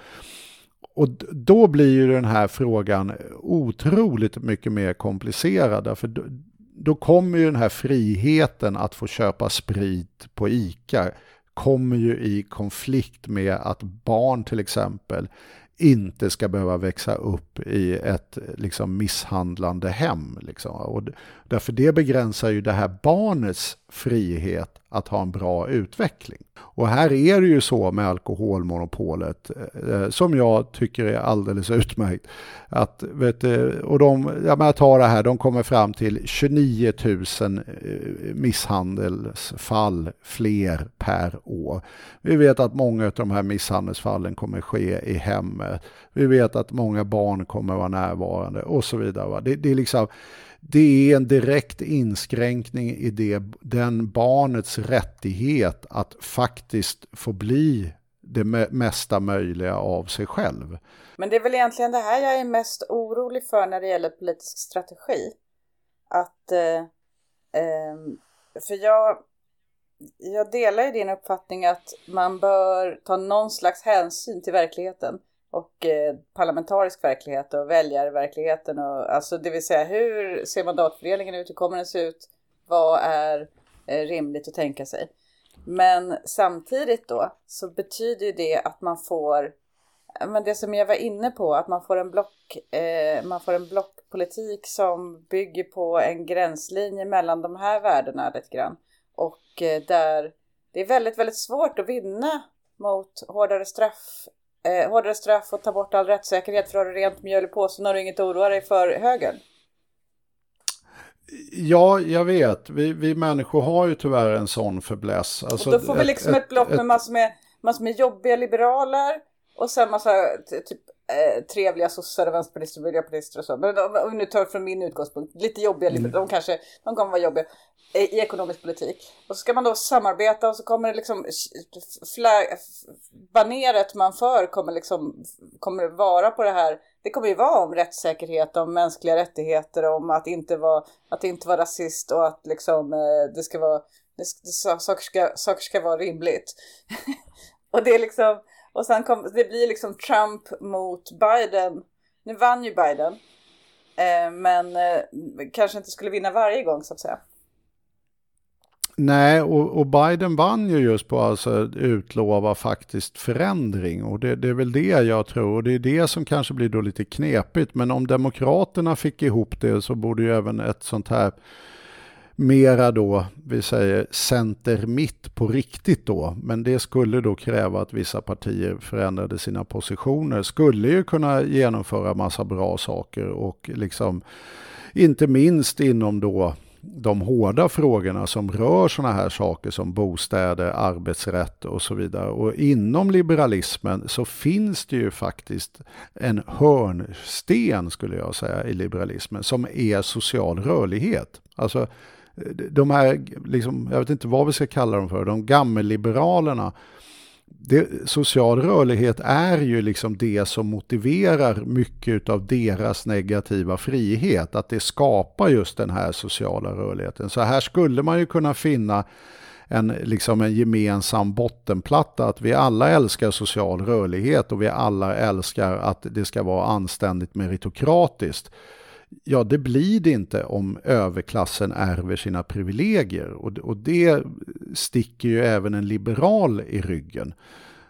Och då blir ju den här frågan otroligt mycket mer komplicerad. För då, då kommer ju den här friheten att få köpa sprit på ICA kommer ju i konflikt med att barn till exempel inte ska behöva växa upp i ett liksom, misshandlande hem. Liksom. Och därför det begränsar ju det här barnets frihet att ha en bra utveckling. Och här är det ju så med alkoholmonopolet eh, eh som jag tycker är alldeles utmärkt. Att, vet du, och de, jag tar det här, de kommer fram till 29 000 eh, misshandelsfall fler per år. Vi vet att många av de här misshandelsfallen kommer ske i hemmet. Vi vet att många barn kommer vara närvarande och så vidare. Det, det är liksom det är en direkt inskränkning i det, den barnets rättighet att faktiskt få bli det mesta möjliga av sig själv. Men det är väl egentligen det här jag är mest orolig för när det gäller politisk strategi. Att, eh, eh, för jag, jag delar ju din uppfattning att man bör ta någon slags hänsyn till verkligheten och eh, parlamentarisk verklighet och väljarverkligheten och alltså det vill säga hur ser mandatfördelningen ut, hur kommer den se ut, vad är eh, rimligt att tänka sig. Men samtidigt då så betyder det att man får, men det som jag var inne på, att man får en block, eh, man får en blockpolitik som bygger på en gränslinje mellan de här värdena lite grann. Och eh, där det är väldigt, väldigt svårt att vinna mot hårdare straff eh, hårdare straff och ta bort all rättssäkerhet för att ha rent mjöl i påsen har du inget att oroa dig för högern. Ja, jag vet. Vi, vi människor har ju tyvärr en sån fäbless. Alltså, och då får vi liksom ett, ett block med massor med, massor med jobbiga liberaler och sen massa typ eh, trevliga sossar och vänsterpartister och miljöpartister och så. Men om vi nu tar från min utgångspunkt, lite jobbiga, mm. de kanske, de kommer vara jobbiga i, i ekonomisk politik. Och så ska man då samarbeta och så kommer det liksom baneret man för kommer liksom kommer vara på det här. Det kommer ju vara om rättssäkerhet, om mänskliga rättigheter, om att inte vara, att inte vara rasist och att liksom eh, det ska vara, det, saker, ska, saker ska vara rimligt. och det är liksom och sen kom, det blir liksom Trump mot Biden. Nu vann ju Biden. Eh, men eh, kanske inte skulle vinna varje gång så att säga. Nej, och, och, Biden vann ju just på att alltså utlova faktiskt förändring. Och det, det, är väl det jag tror. Och det är det som kanske blir då lite knepigt. Men om Demokraterna fick ihop det så borde ju även ett sånt här mera då, vi säger center-mitt på riktigt då, men det skulle då kräva att vissa partier förändrade sina positioner, skulle ju kunna genomföra massa bra saker och liksom inte minst inom då de hårda frågorna som rör sådana här saker som bostäder, arbetsrätt och så vidare. Och inom liberalismen så finns det ju faktiskt en hörnsten skulle jag säga i liberalismen som är social rörlighet. Alltså de här, liksom, jag vet inte vad vi ska kalla dem för, de gammelliberalerna. Det, social rörlighet är ju liksom det som motiverar mycket av deras negativa frihet, att det skapar just den här sociala rörligheten. Så här skulle man ju kunna finna en, liksom en gemensam bottenplatta, att vi alla älskar social rörlighet och vi alla älskar att det ska vara anständigt meritokratiskt. Ja, det blir det inte om överklassen ärver sina privilegier. Och, och det sticker ju även en liberal i ryggen.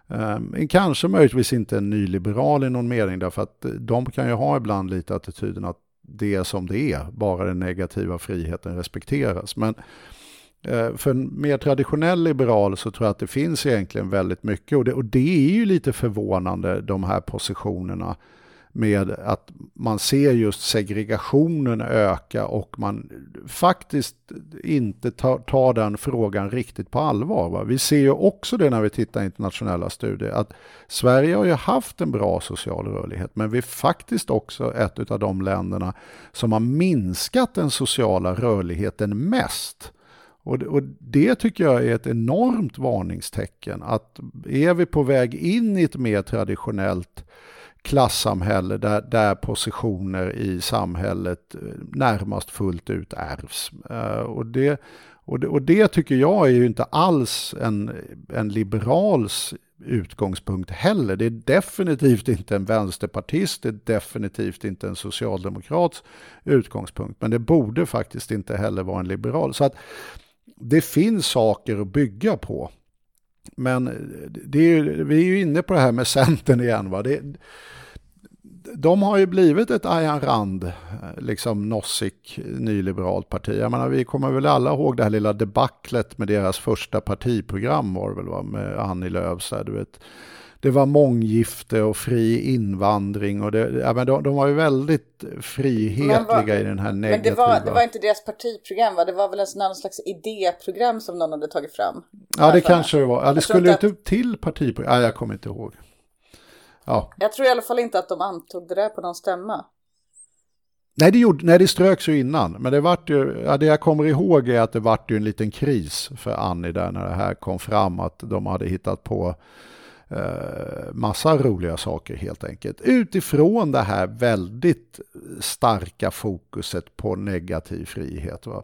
Um, kanske möjligtvis inte en nyliberal i någon mening, därför att eh, de kan ju ha ibland lite attityden att det är som det är, bara den negativa friheten respekteras. Men uh, för en mer traditionell liberal så tror jag att det finns egentligen väldigt mycket, och det, och det är ju lite förvånande, de här positionerna med att man ser just segregationen öka och man faktiskt inte tar, tar den frågan riktigt på allvar. Va? Vi ser ju också det när vi tittar internationella studier att Sverige har ju haft en bra social rörlighet men vi är faktiskt också ett av de länderna som har minskat den sociala rörligheten mest. Och, och det tycker jag är ett enormt varningstecken. Att är vi på väg in i ett mer traditionellt klassamhälle där, där positioner i samhället eh, närmast fullt ut ärvs. Eh, och, det, och, det, och det tycker jag är ju inte alls en, en liberals utgångspunkt heller. Det är definitivt inte en vänsterpartist, det är definitivt inte en socialdemokrats utgångspunkt. Men det borde faktiskt inte heller vara en liberal. Så att det finns saker att bygga på. Men det är ju, vi är ju inne på det här med Centern igen. Va? Det, de har ju blivit ett Ayan Rand, liksom nossig nyliberalt parti. Jag menar, vi kommer väl alla ihåg det här lilla debaclet med deras första partiprogram var det väl, va? med Annie Lööf. Så här, du vet det var månggifte och fri invandring och det, ja, men de, de var ju väldigt frihetliga vad, i den här negativa... Men det var, det var inte deras partiprogram va? Det var väl en någon slags idéprogram som någon hade tagit fram? Ja, det kanske det var. Ja, det skulle inte att... till partiprogram. Ja, jag kommer inte ihåg. Ja. Jag tror i alla fall inte att de antog det där på någon stämma. Nej det, gjorde, nej, det ströks ju innan. Men det, vart ju, ja, det jag kommer ihåg är att det vart ju en liten kris för Annie där när det här kom fram. Att de hade hittat på eh, massa roliga saker helt enkelt. Utifrån det här väldigt starka fokuset på negativ frihet. Va?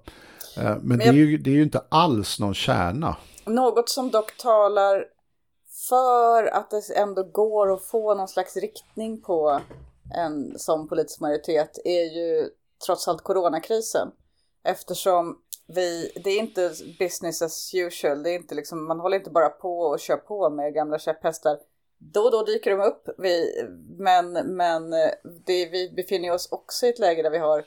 Eh, men, men jag... det, är ju, det är ju inte alls någon kärna. Något som dock talar för att det ändå går att få någon slags riktning på en sån politisk majoritet är ju trots allt coronakrisen. Eftersom vi, det är inte business as usual, det är inte liksom, man håller inte bara på och kör på med gamla käpphästar. Då och då dyker de upp, vi, men, men eh, det, vi befinner oss också i ett läge där vi har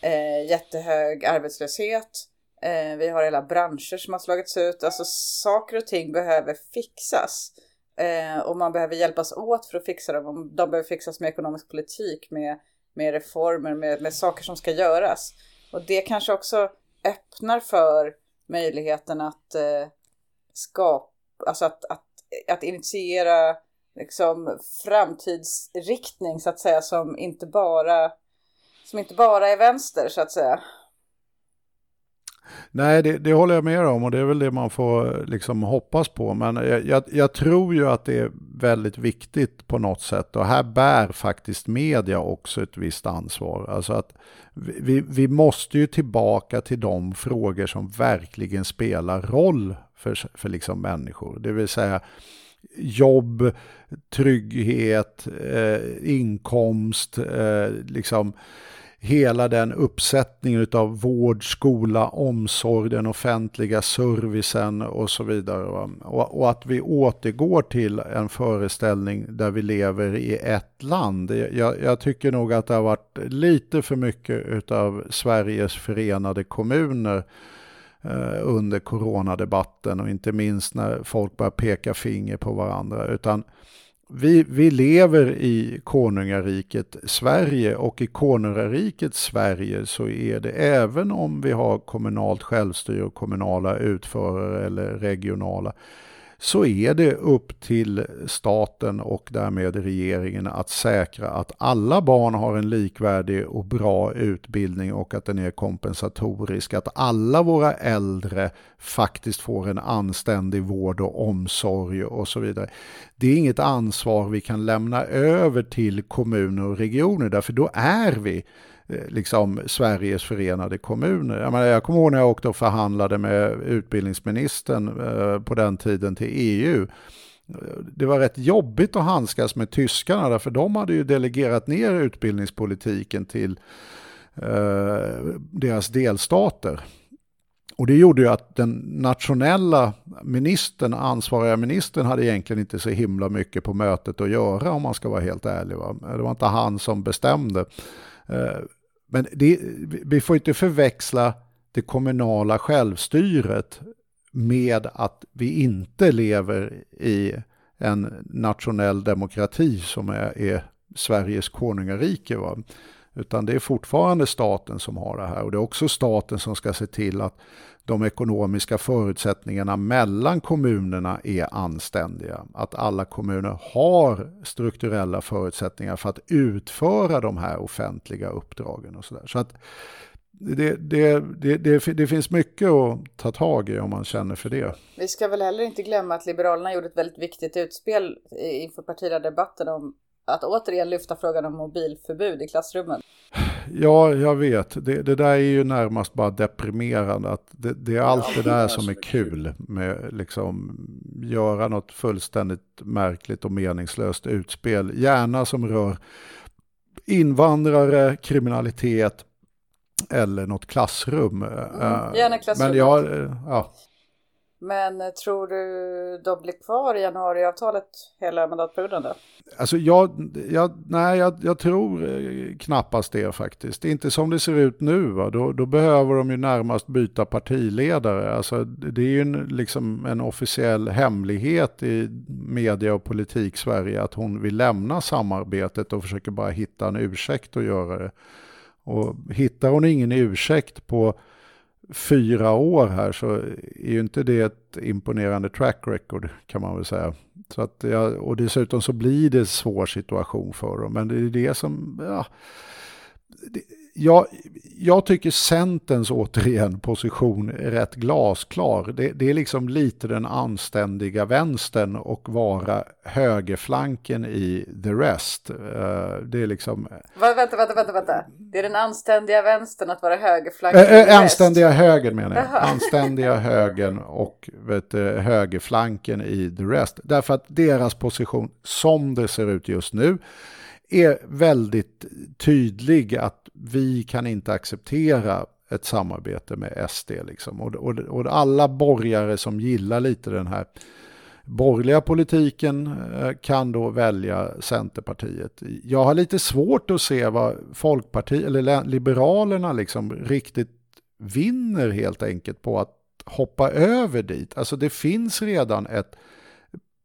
eh, jättehög arbetslöshet, eh, vi har hela branscher som har slagits ut, alltså saker och ting behöver fixas. Eh, och man behöver hjälpas åt för att fixa dem. De behöver fixas med ekonomisk politik, med, med reformer, med, med saker som ska göras. Och det kanske också öppnar för möjligheten att eh, skapa, alltså att, att, att initiera liksom framtidsriktning så att säga som inte bara som inte bara är vänster så att säga. Nej, det, det, håller jag med om och det är väl det man får liksom hoppas på. Men jag, jag, jag, tror ju att det är väldigt viktigt på något sätt och här bär faktiskt media också ett visst ansvar. Alltså att vi, vi måste ju tillbaka till de frågor som verkligen spelar roll för, för liksom människor. Det vill säga jobb, trygghet, eh, inkomst, eh, liksom hela den uppsättningen av vård, skola, omsorg, den offentliga servicen och så vidare. Och, och, att vi återgår till en föreställning där vi lever i ett land. Jag, jag tycker nog att det har varit lite för mycket av Sveriges förenade kommuner eh, under coronadebatten och inte minst när folk börjar peka finger på varandra. Utan vi, vi lever i konungariket Sverige och i konungariket Sverige så är det även om vi har kommunalt självstyre och kommunala utförare eller regionala så är det upp till staten och därmed regeringen att säkra att alla barn har en likvärdig och bra utbildning och att den är kompensatorisk. Att alla våra äldre faktiskt får en anständig vård och omsorg och så vidare. Det är inget ansvar vi kan lämna över till kommuner och regioner därför då är vi Eh, liksom Sveriges förenade kommuner. Jag, menar, jag kommer ihåg när jag åkte och förhandlade med utbildningsministern eh, på den tiden till EU. Eh, det var rätt jobbigt att handskas med tyskarna därför de hade ju delegerat ner utbildningspolitiken till eh, deras delstater. Och det gjorde ju att den nationella ministern, ansvariga ministern, hade egentligen inte så himla mycket på mötet att göra om man ska vara helt ärlig. Va? Det var inte han som bestämde. Eh, men det, vi får inte förväxla det kommunala självstyret med att vi inte lever i en nationell demokrati som är, är Sveriges konungarike. Va? Utan det är fortfarande staten som har det här och det är också staten som ska se till att de ekonomiska förutsättningarna mellan kommunerna är anständiga. Att alla kommuner har strukturella förutsättningar för att utföra de här offentliga uppdragen. och Så, där. så att det, det, det, det, det finns mycket att ta tag i om man känner för det. Vi ska väl heller inte glömma att Liberalerna gjorde ett väldigt viktigt utspel inför partiledardebatten om att återigen lyfta frågan om mobilförbud i klassrummen. Ja, jag vet. Det, det där är ju närmast bara deprimerande. Att det, det är allt det där som är kul med liksom göra något fullständigt märkligt och meningslöst utspel. Gärna som rör invandrare, kriminalitet eller något klassrum. Mm, gärna klassrum. Men jag, ja. Men tror du de blir kvar i januariavtalet hela mandatperioden då? Alltså jag, jag, nej, jag, jag, tror eh, knappast det faktiskt. Inte som det ser ut nu. Va? Då, då behöver de ju närmast byta partiledare. Alltså, det är ju en, liksom en officiell hemlighet i media och politik Sverige att hon vill lämna samarbetet och försöker bara hitta en ursäkt att göra det. Och hittar hon ingen ursäkt på fyra år här så är ju inte det ett imponerande track record kan man väl säga. Så att, ja, och dessutom så blir det en svår situation för dem. Men det är det som, ja, det, jag, jag tycker Centerns återigen position är rätt glasklar. Det, det, är liksom lite den anständiga vänstern och vara högerflanken i the rest. Uh, det är liksom... Va, vänta, vänta, vänta, vänta. Det är den anständiga vänstern att vara högerflanken uh, i the Anständiga rest. högern menar jag. Anständiga högern och vet, högerflanken i the rest. Därför att deras position som det ser ut just nu är väldigt tydlig att vi kan inte acceptera ett samarbete med SD. Liksom. Och, och, och alla borgare som gillar lite den här borgerliga politiken eh, kan då välja Centerpartiet. Jag har lite svårt att se vad Folkpartiet eller Liberalerna liksom riktigt vinner helt enkelt på att hoppa över dit. Alltså det finns redan ett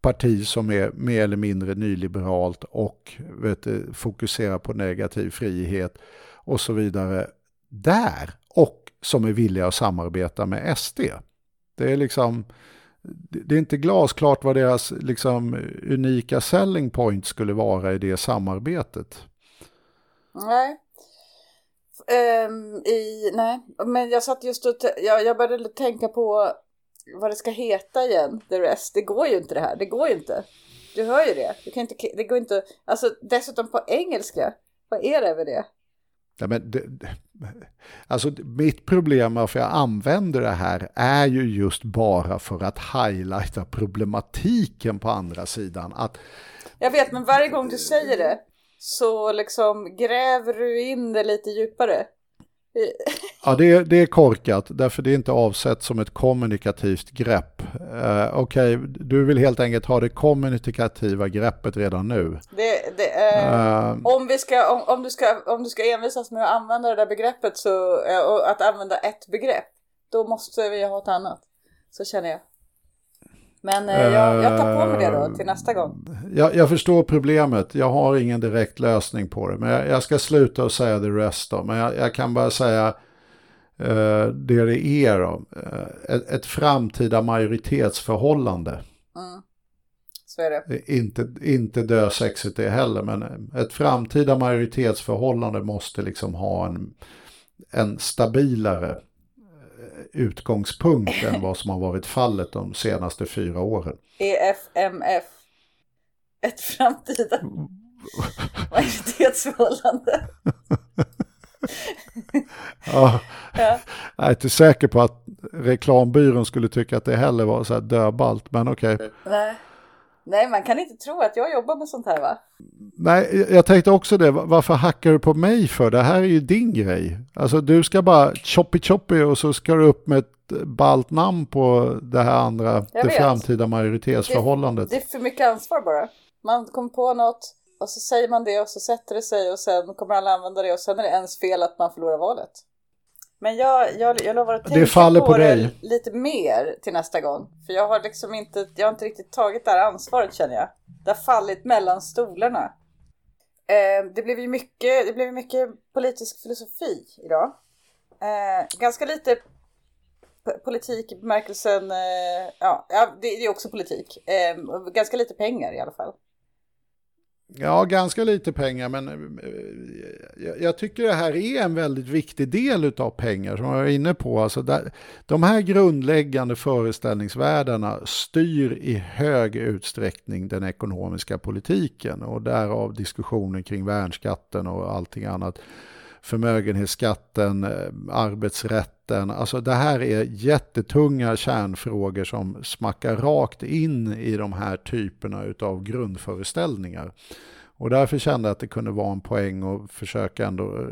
parti som är mer eller mindre nyliberalt och vet du, fokuserar på negativ frihet och så vidare där och som är villiga att samarbeta med SD. Det är liksom det är inte glasklart vad deras liksom unika selling point skulle vara i det samarbetet. Nej. Um, i, nej, men jag satt just och jag, jag började tänka på vad det ska heta igen, the rest. Det går ju inte det här, det går ju inte. Du hör ju det. Du kan inte, det går inte, alltså dessutom på engelska. Vad är det med det? Ja, men det, alltså mitt problem varför jag använder det här är ju just bara för att highlighta problematiken på andra sidan. Att, jag vet, men varje gång du säger det så liksom gräver du in det lite djupare. Ja, det är, det är korkat, därför det är inte avsett som ett kommunikativt grepp. Uh, Okej, okay, du vill helt enkelt ha det kommunikativa greppet redan nu. Det, det, uh, uh, om, vi ska, om, om, du ska, om du ska envisas med att använda det där begreppet, så, och att använda ett begrepp, då måste vi ha ett annat. Så känner jag. Men eh, jag, jag tar på mig det då till nästa gång. Jag, jag, förstår problemet. Jag har ingen direkt lösning på det. Men jag, jag ska sluta och säga the rest då. Men jag, kan bara säga uh, det det är då. Uh, ett, ett, framtida majoritetsförhållande. Mm. Så är det. Inte, inte dösexigt det heller. Men ett framtida majoritetsförhållande måste liksom ha en, en stabilare utgångspunkt än vad som har varit fallet de senaste fyra åren. EFMF. Ett framtida majoritetsförhållande. ja. ja. Jag är inte säker på att reklambyrån skulle tycka att det heller var så här döbalt, men okej. Okay. Nej. Nej, man kan inte tro att jag jobbar med sånt här va? Nej, jag tänkte också det. Varför hackar du på mig för? Det här är ju din grej. Alltså du ska bara choppy choppy och så ska du upp med ett balt namn på det här andra, jag det vet. framtida majoritetsförhållandet. Det, det är för mycket ansvar bara. Man kommer på något och så säger man det och så sätter det sig och sen kommer alla använda det och sen är det ens fel att man förlorar valet. Men jag, jag, jag lovar att tänka det faller på, på det lite mer till nästa gång. För jag har liksom inte, jag har inte riktigt tagit det här ansvaret känner jag. Det har fallit mellan stolarna. Eh, det blev ju mycket, det blev mycket politisk filosofi idag. Eh, ganska lite politik i bemärkelsen, eh, ja, ja det, det är också politik. Eh, ganska lite pengar i alla fall. Ja, ganska lite pengar, men eh, jag, jag tycker det här är en väldigt viktig del av pengar som jag var inne på. Alltså där, de här grundläggande föreställningsvärldarna styr i hög utsträckning den ekonomiska politiken och därav diskussionen kring värnskatten och allting annat. Förmögenhetsskatten, eh, arbetsrätten, alltså det här är jättetunga kärnfrågor som smackar rakt in i de här typerna av grundföreställningar. Och därför kände jag att det kunde vara en poäng att försöka ändå eh,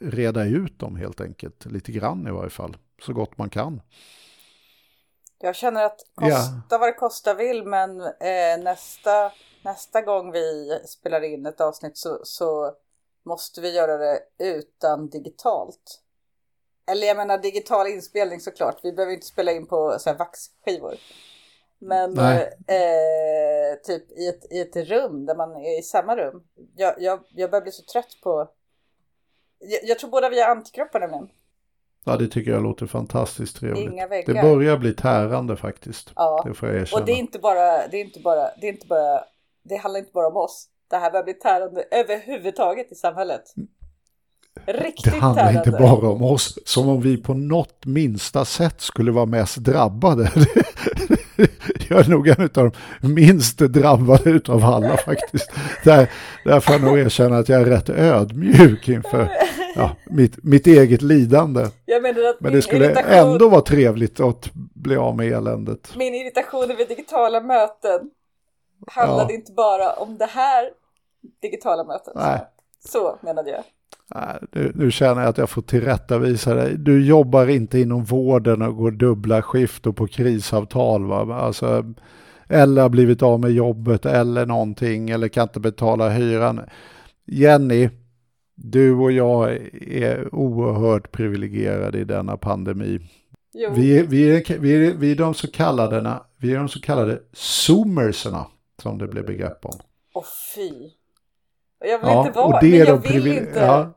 reda ut dem helt enkelt, lite grann i varje fall, så gott man kan. Jag känner att kosta Ja. vad det kosta vill, men eh, nästa, nästa gång vi spelar in ett avsnitt så, så måste vi göra det utan digitalt. Eller jag menar digital inspelning såklart. Vi behöver inte spela in på så här vaxskivor. Men Nej. eh, typ i ett, i ett rum där man är i samma rum. Jag, jag, jag börjar bli så trött på... Jag, jag tror båda vi har antikroppar nämligen. Ja, det tycker jag låter fantastiskt trevligt. Inga väggar. Det börjar bli tärande faktiskt. Ja. Det får jag erkänna. Och det är inte bara, det är inte bara, det är inte bara, det handlar inte bara om oss. Det här börjar bli tärande överhuvudtaget i samhället. Riktigt Det handlar tärande. inte bara om oss, som om vi på något minsta sätt skulle vara mest drabbade. Jag är nog en av de minst drabbade utav alla faktiskt. Där, där får jag nog erkänna att jag är rätt ödmjuk inför ja, mitt, mitt eget lidande. Men det skulle irritation- ändå vara trevligt att bli av med eländet. Min irritation över digitala möten handlade Ja. inte bara om det här digitala mötet. Nej. Så menade jag. Nej, Nu, nu känner jag att jag får tillrättavisa dig. Du jobbar inte inom vården och går dubbla skift och på krisavtal. Va? Alltså, eller har blivit av med jobbet eller någonting eller kan inte betala hyran. Jenny, du och jag är oerhört privilegierade i denna pandemi. Jo. Vi, är- vi, är, vi, är, vi är de så kallade, vi är de så kallade zoomerserna som det blev begrepp om. Åh fy. Jag vill Ja, inte vara, men jag vill privile- inte. ja.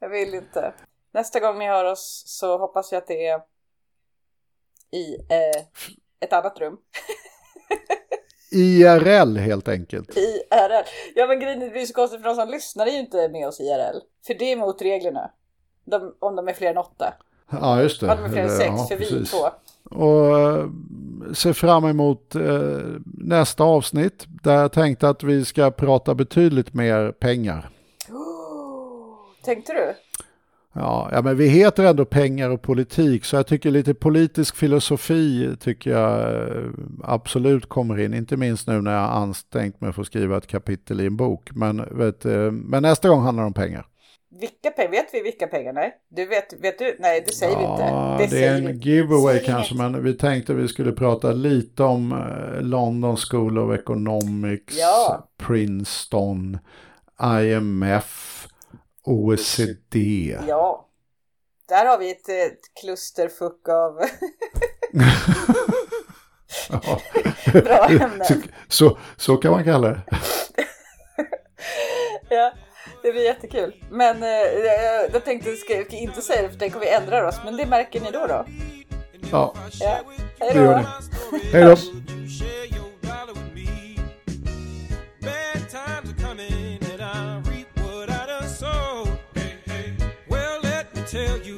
Jag vill inte. Nästa gång ni hör oss så hoppas jag att det är i eh, ett annat rum. IRL helt enkelt. IRL. Ja men grejen är, det blir så konstigt för de som lyssnar är ju inte med oss IRL. För det är mot reglerna. De, om de är fler än åtta. Ja, just det. Sex, ja, för vi två. Och eh, ser fram emot eh, nästa avsnitt där jag tänkte att vi ska prata betydligt mer pengar. Tänkte du? Ja, ja, men vi heter ändå pengar och politik så jag tycker lite politisk filosofi tycker jag eh, absolut kommer in. Inte minst nu när jag har ansträngt mig för att skriva ett kapitel i en bok. Men, vet, eh, men nästa gång handlar det om pengar. Vilka pengar? Vet vi vilka pengar? Nej. Du vet, vet du? Nej, det säger vi Ja, inte. det är säger vi en giveaway kanske, men vi tänkte vi skulle prata lite om eh, London School of Economics, Ja. Princeton, IMF, OECD. Ja. Där har vi ett, ett klusterfuck av bra ämnen. så, så, så kan man kalla det. ja, det blir jättekul. Men eh, jag, jag tänkte ska jag inte säga det för tänk om vi ändrar oss. Men det märker ni då då. Ja, Ja. Hej det gör då. ni. Hej då. Bad times are coming and I reap what I done sowed. Well, let me tell you